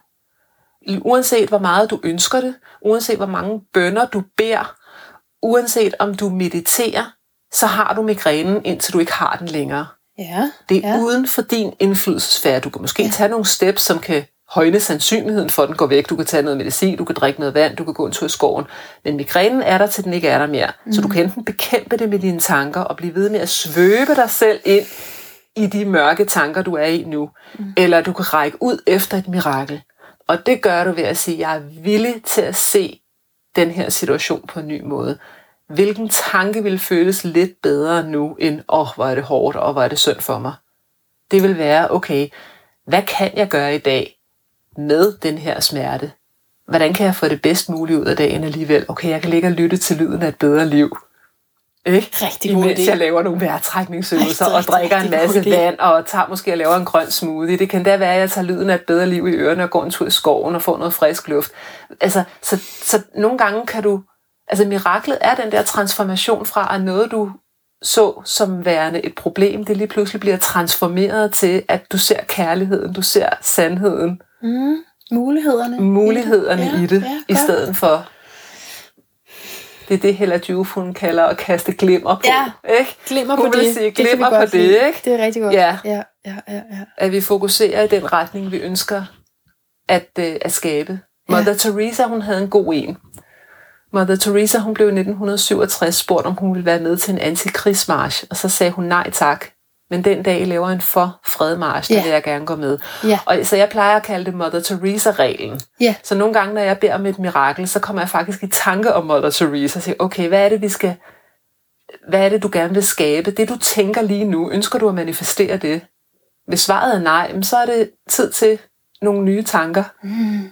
Ja. Uanset hvor meget du ønsker det, uanset hvor mange bønder du beder, uanset om du mediterer, så har du migrænen, indtil du ikke har den længere. Ja. Det er ja. uden for din indflydelsesfære. Du kan måske ja. tage nogle steps, som kan højne sandsynligheden for, at den går væk. Du kan tage noget medicin, du kan drikke noget vand, du kan gå en tur i skoven. Men migrænen er der, til den ikke er der mere. Mm. Så du kan enten bekæmpe det med dine tanker og blive ved med at svøbe dig selv ind i de mørke tanker, du er i nu. Mm. Eller du kan række ud efter et mirakel. Og det gør du ved at sige, jeg er villig til at se den her situation på en ny måde. Hvilken tanke vil føles lidt bedre nu, end, åh, oh, hvor er det hårdt, og hvor er det synd for mig. Det vil være, okay, hvad kan jeg gøre i dag med den her smerte? Hvordan kan jeg få det bedst muligt ud af dagen alligevel? Okay, jeg kan ligge og lytte til lyden af et bedre liv. Ikke? Rigtig god idé. jeg laver nogle vejrtrækningsøvelser og drikker en masse vand og tager måske og laver en grøn smoothie. Det kan da være, at jeg tager lyden af et bedre liv i ørerne og går en tur i skoven og får noget frisk luft. Altså, så, så nogle gange kan du... Altså miraklet er den der transformation fra, at noget du så som værende et problem, det lige pludselig bliver transformeret til, at du ser kærligheden, du ser sandheden, Mm. Mulighederne. mulighederne Ja, i det, ja, i godt. stedet for... Det er det, Hella Juf, hun kalder at kaste glimmer på. Ja. Ikke? Glimmer Hun på det. sige det glimmer på godt det, lide. ikke? Det er rigtig godt. Ja. Ja, ja, ja, ja. at vi fokuserer i den retning, vi ønsker at, øh, at skabe. Ja. Mother Teresa, hun havde en god en. Mother Teresa, hun blev i 1967 spurgt, om hun ville være med til en antikrigsmarch, og så sagde hun nej tak. Men den dag, I laver en for fredmarch, der Ja. vil jeg gerne gå med. Ja. Og så jeg plejer at kalde det Mother Teresa-reglen. Ja. Så nogle gange, når jeg beder om et mirakel, så kommer jeg faktisk i tanke om Mother Teresa og siger, okay, hvad er det, vi skal... Hvad er det, du gerne vil skabe? Det, du tænker lige nu, ønsker du at manifestere det? Hvis svaret er nej, så er det tid til nogle nye tanker. Mm.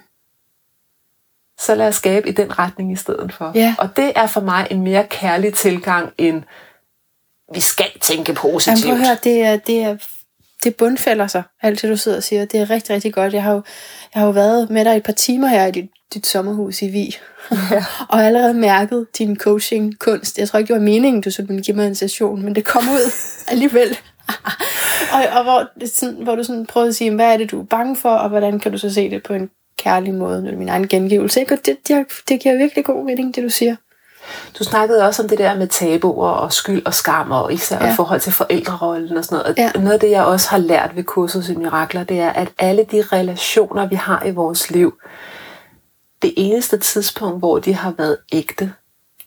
Så lad os skabe i den retning i stedet for. Ja. Og det er for mig en mere kærlig tilgang end, vi skal tænke positivt. Jamen, prøv at høre, det er, det er, det bundfælder sig, alt det du sidder og siger. Det er rigtig, rigtig godt. Jeg har jo, jeg har jo været med dig et par timer her i dit, dit sommerhus i Vi. Ja. og allerede mærket din coaching-kunst. Jeg tror ikke, det var meningen, du skulle give mig en session, men det kom ud alligevel. og, og hvor, det sådan, hvor du sådan prøvede at sige, hvad er det, du er bange for, og hvordan kan du så se det på en kærlig måde, det er min egen gengivelse. Ikke? Og det, det, det giver virkelig god mening, det du siger. Du snakkede også om det der med tabuer og skyld og skam, og især ja. I forhold til forældrerollen og sådan noget. Og Ja. Noget af det, jeg også har lært ved kursus i Mirakler, det er, at alle de relationer, vi har i vores liv, det eneste tidspunkt, hvor de har været ægte,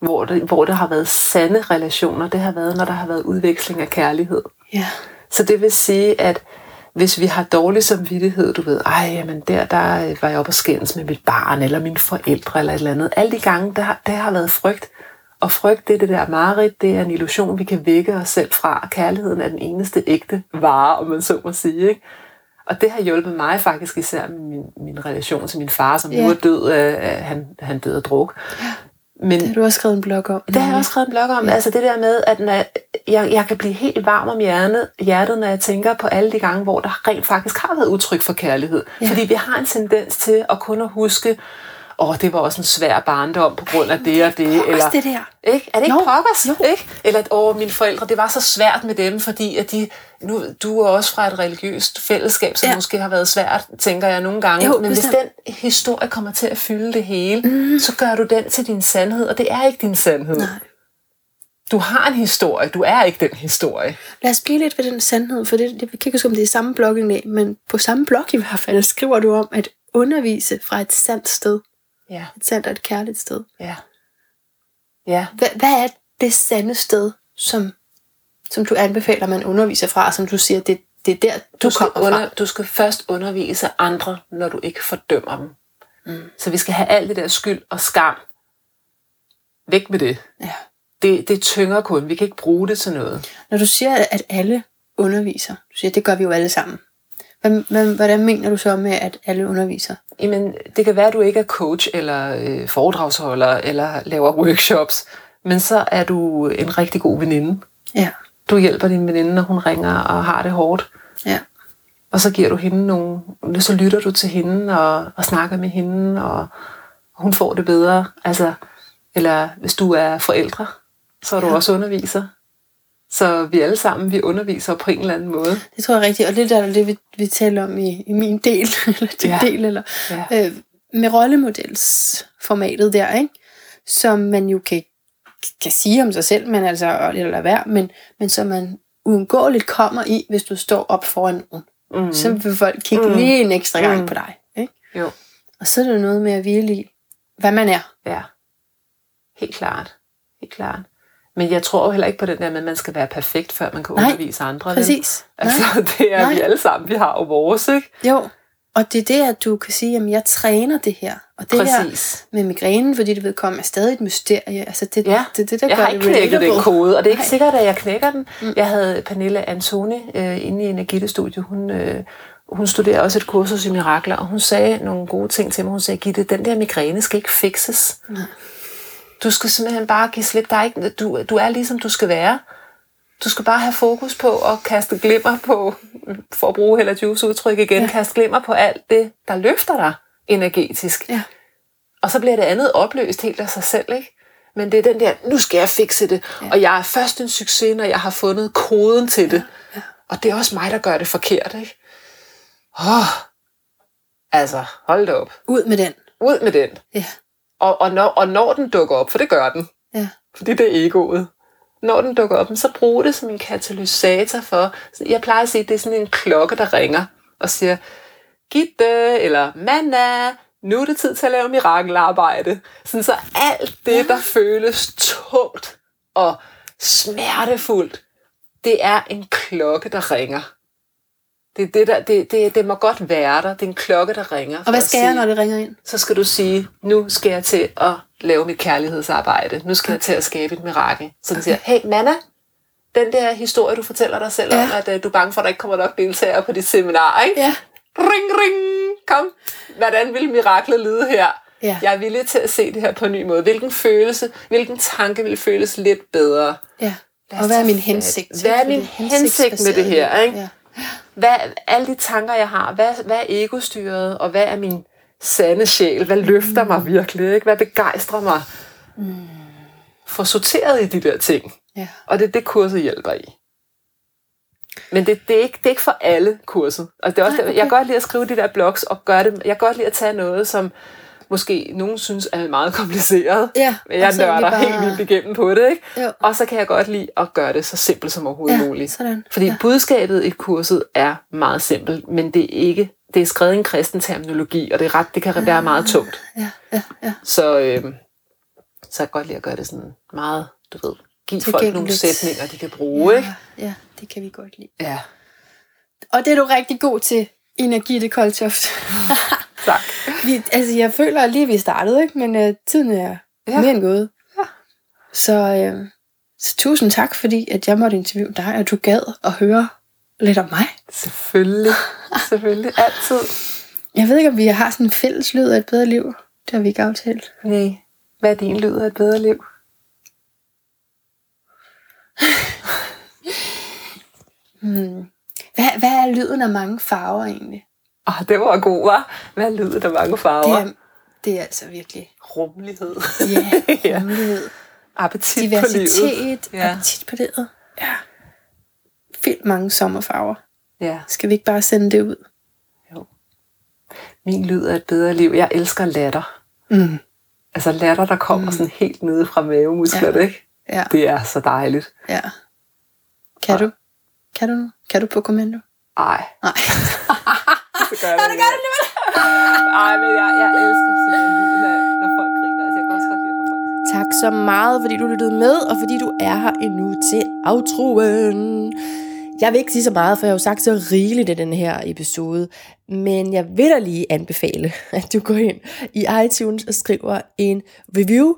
hvor det, hvor det har været sande relationer, det har været, når der har været udveksling af kærlighed. Ja. Så det vil sige, at hvis vi har dårlig samvittighed, du ved, ej, jamen der, der øh, var jeg oppe og skændes med mit barn, eller mine forældre, eller et eller andet. Alle de gange, der, der har været frygt. Og frygt, det er det der mareridt, det er en illusion, vi kan vække os selv fra. Kærligheden er den eneste ægte vare, om man så må sige. Ikke? Og det har hjulpet mig faktisk især med min, min relation til min far, som Ja. nu er død. Øh, han, han døde af druk. Men, Det har du også skrevet en blog om. det har jeg også skrevet en blog om. Altså det der med, at når jeg, jeg, jeg kan blive helt varm om hjertet, hjertet, når jeg tænker på alle de gange, hvor der rent faktisk har været udtryk for kærlighed. Ja. Ja. Fordi vi har en tendens til at kun at huske, åh, det var også en svær barndom på grund af det og det. Eller, Eller, det der. ikke? Er det ikke Jo, pokkers? jo. Ikke? Eller at åh, mine forældre, det var så svært med dem, fordi at de, nu, du er også fra et religiøst fællesskab, som Ja. måske har været svært, tænker jeg nogle gange. Jo, Men hvis den historie kommer til at fylde det hele, mm. så gør du den til din sandhed, og det er ikke din sandhed. Nej. Du har en historie, du er ikke den historie. Lad os blive lidt ved den sandhed, for det, det jeg kan ikke huske, om det er samme blogindlæg, men på samme blog i hvert fald skriver du om at undervise fra et sandt sted. Ja, Et sandt og et kærligt sted. ja. Ja, Hvad, hvad er det sande sted, som, som du anbefaler, man underviser fra, og som du siger, det, det er der, du, du skal, kommer fra? under, du skal først undervise andre, når du ikke fordømmer dem. Mm. Så vi skal have alt det der skyld og skam væk med det. Ja. Det, det tynger kun. Vi kan ikke bruge det til noget. Når du siger, at alle underviser, du siger, det gør vi jo alle sammen. Hvad, hvad, hvordan mener du så med, at alle underviser? Jamen, det kan være, at du ikke er coach eller øh, foredragsholder eller laver workshops, men så er du en rigtig god veninde. Ja, Du hjælper din veninde, når hun ringer og har det hårdt. ja, Og så giver du hende nogle, så lytter du til hende og, og snakker med hende, og hun får det bedre. Altså, eller hvis du er forældre, så er du ja. også underviser. Så vi alle sammen, vi underviser på en eller anden måde. det tror jeg er rigtigt. Og det der er det, vi, vi taler om i, i min del, eller din Ja. del, eller Ja. øh, med rollemodelsformatet der, ikke? som man jo kan, kan sige om sig selv, men altså, eller lade være, men, men som man uundgåeligt kommer i, hvis du står op foran nogen. Mm. Så vil folk kigge Mm. lige en ekstra gang Mm. på dig. Ikke? Jo, Og så er det noget med at hvile i, hvad man er. ja. Helt klart. Helt klart. Men jeg tror jo heller ikke på den der med, at man skal være perfekt, før man kan Nej, undervise andre. vel? Præcis. Altså, det er Nej. vi alle sammen. Vi har jo vores, ikke? Jo, og det er det, at du kan sige, at jeg træner det her. Og det her Præcis. med migrænen, fordi det vedkommende er stadig et mysterie. Altså det, Ja, det, det der jeg gør har det ikke knækket den kode, og det er ikke Nej. sikkert, at jeg knækker den. Mm. Jeg havde Pernille Antoni øh, inde i Energitte-studie. Hun, øh, hun studerer også et kursus i mirakler, og hun sagde nogle gode ting til mig. Hun sagde, Gitte, den der migræne skal ikke fixes. Nej. Du skal simpelthen bare give slip. Der er ikke, du, du er ligesom du skal være. Du skal bare have fokus på at kaste glimmer på, for at bruge Hella Juice udtryk igen, ja. kaste glimmer på alt det, der løfter dig energetisk. Ja. Og så bliver det andet opløst helt af sig selv, ikke? Men det er den der, nu skal jeg fikse det, ja. og jeg er først en succes, når jeg har fundet koden til det. Ja. Og det er også mig, der gør det forkert, ikke? Åh, altså, hold da op. Ud med den. Ud med den. Ja. Og, og, når, og når den dukker op, for det gør den, Ja. fordi det er egoet. Når den dukker op, så brug det som en katalysator for. Jeg plejer at sige, at det er sådan en klokke, der ringer og siger, Gitte eller Manna, nu er det tid til at lave mirakelarbejde. Sådan så alt det, der føles tungt og smertefuldt, det er en klokke, der ringer. Det, det, der, det, det, det må godt være der. Det er en klokke, der ringer. Og hvad skal jeg, når det ringer ind? så skal du sige, nu skal jeg til at lave mit kærlighedsarbejde. Nu skal jeg til at skabe et mirakel. Så den siger, hey Manna, den der historie, du fortæller dig selv Ja. om, at uh, du er bange for, at der ikke kommer nok deltagere på dit seminar, ikke? Ja. Ring, ring, kom. Hvordan vil miraklet lyde her? Ja. Jeg er villig til at se det her på en ny måde. Hvilken følelse, hvilken tanke vil føles lidt bedre? ja. Og hvad er min hensigt? Hvad er min hensigt med det her? Ikke? Ja. Hvad, alle de tanker, jeg har, hvad, hvad er egostyret, og hvad er min sande sjæl? Hvad løfter mig virkelig? Ikke? Hvad begejstrer mig? Mm. Få sorteret i de der ting. ja. Og det er det, kurset hjælper i. Men det, det, er ikke, det er ikke for alle kurset. Og det er også, Nej, okay. Jeg kan godt lide at skrive de der blogs, og gøre det, jeg kan godt lide at tage noget, som måske nogen synes er meget kompliceret. Ja, Men jeg er nørder bare- helt vildt igennem på det. Ikke? Jo. Og så kan jeg godt lide at gøre det så simpelt som overhovedet Ja, muligt. sådan. Fordi Ja. ja. budskabet i kurset er meget simpelt, men det er ikke det er skrevet i en kristen terminologi, og det, er ret, det kan være meget tungt. Ja, ja, ja. Så, øh, så jeg kan godt lide at gøre det sådan meget, du ved, give folk nogle sætninger, de kan bruge. Ikke? Ja, ja, det kan vi godt lide. Ja, Og det er du rigtig god til, Energi det Koldtoft. tak. vi, altså, jeg føler lige, vi startede, ikke? men uh, tiden er ja. Mere end gået. Ja. Så, uh, så tusind tak, fordi at jeg måtte interviewe dig, og du gad at høre lidt om mig. Selvfølgelig. Selvfølgelig. Altid. Jeg ved ikke, om vi har sådan en fælles lyd af et bedre liv. Det har vi ikke aftalt. Nej. Hvad er din lyd af et bedre liv? Hmm. Hvad, hvad er lyden af mange farver egentlig? Åh, oh, det var god, var. Hvad er lyden af mange farver? Det er, det er altså virkelig, rummelighed. ja, Ja. rummelighed. Appetit på livet. Diversitet, Ja. appetit på livet. Ja. Vildt mange sommerfarver. Ja. Skal vi ikke bare sende det ud? Min lyd af et bedre liv. Jeg elsker latter. Mm. Altså latter, der kommer mm. sådan helt nede fra mavemusklerne, Ja. ikke? Ja, Det er så dejligt. ja. Kan du? Kan du nu? Kan du på kommando? Ej, Nej. gør jeg det. gør det Ej, men jeg, jeg elsker lyden af, når folk griner. Altså, jeg kan også godt lide at få folk. Tak så meget, fordi du lyttede med, og fordi du er her endnu til outroen. Jeg vil ikke sige så meget, for jeg har jo sagt så rigeligt i den her episode, men jeg vil da lige anbefale, at du går ind i iTunes og skriver en review.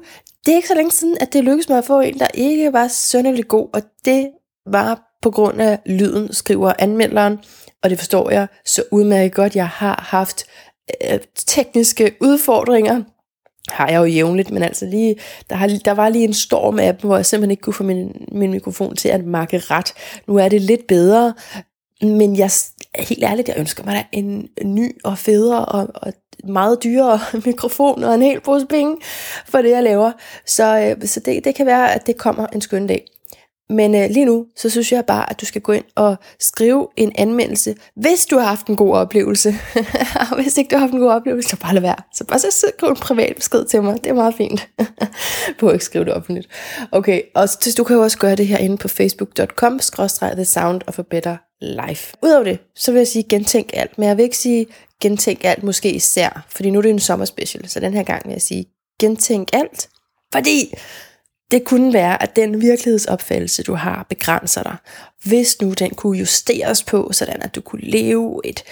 Det er ikke så længe siden, at det lykkedes mig at få en, der ikke var sønderlig god, og det var på grund af lyden, skriver anmelderen, og det forstår jeg så udmærket godt. Jeg har haft øh, tekniske udfordringer, har jeg jo jævnligt, men altså lige, der, har, der var lige en storm af dem, hvor jeg simpelthen ikke kunne få min, min mikrofon til at makke ret. Nu er det lidt bedre, men jeg, helt ærligt, jeg ønsker mig da en ny og federe og, og meget dyrere mikrofon og en hel pose penge for det, jeg laver. Så, øh, så det, det kan være, at det kommer en skøn dag. Men øh, lige nu, så synes jeg bare, at du skal gå ind og skrive en anmeldelse, hvis du har haft en god oplevelse. og hvis ikke du har haft en god oplevelse, så bare lad være. Så bare så skriv en privat besked til mig. Det er meget fint. på at ikke skrive det offentligt. Okay, og så, du kan jo også gøre det her inde på facebook.com, The Sound of a Better Life. Udover det, så vil jeg sige gentænk alt, men jeg vil ikke sige gentænk alt, måske især, fordi nu er det en sommerspecial, så den her gang vil jeg sige gentænk alt, fordi det kunne være, at den virkelighedsopfattelse, du har, begrænser dig. Hvis nu den kunne justeres på, sådan at du kunne leve et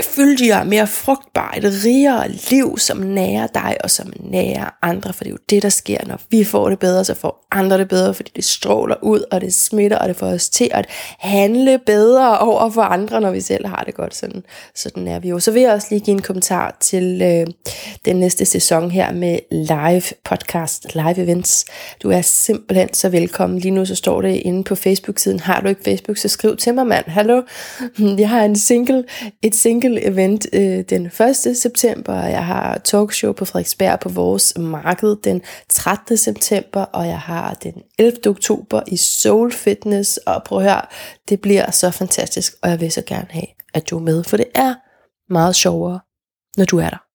fyldigere, mere frugtbar, et rigere liv, som nærer dig og som nærer andre, for det er jo det, der sker, når vi får det bedre, så får andre det bedre, fordi det stråler ud, og det smitter, og det får os til at handle bedre over for andre, når vi selv har det godt. Sådan, sådan er vi jo. Så vil jeg også lige give en kommentar til øh, den næste sæson her med live podcast, live events. Du er simpelthen så velkommen. Lige nu så står det inde på Facebook-siden. Har du ikke Facebook, så skriv til mig, mand. Hallo? Jeg har en single, et single event øh, den 1. september, og jeg har talkshow på Frederiksberg på vores marked den 13. september, og jeg har den 11. oktober i Soul Fitness, og prøv at høre, det bliver så fantastisk, og jeg vil så gerne have, at du er med, for det er meget sjovere, når du er der.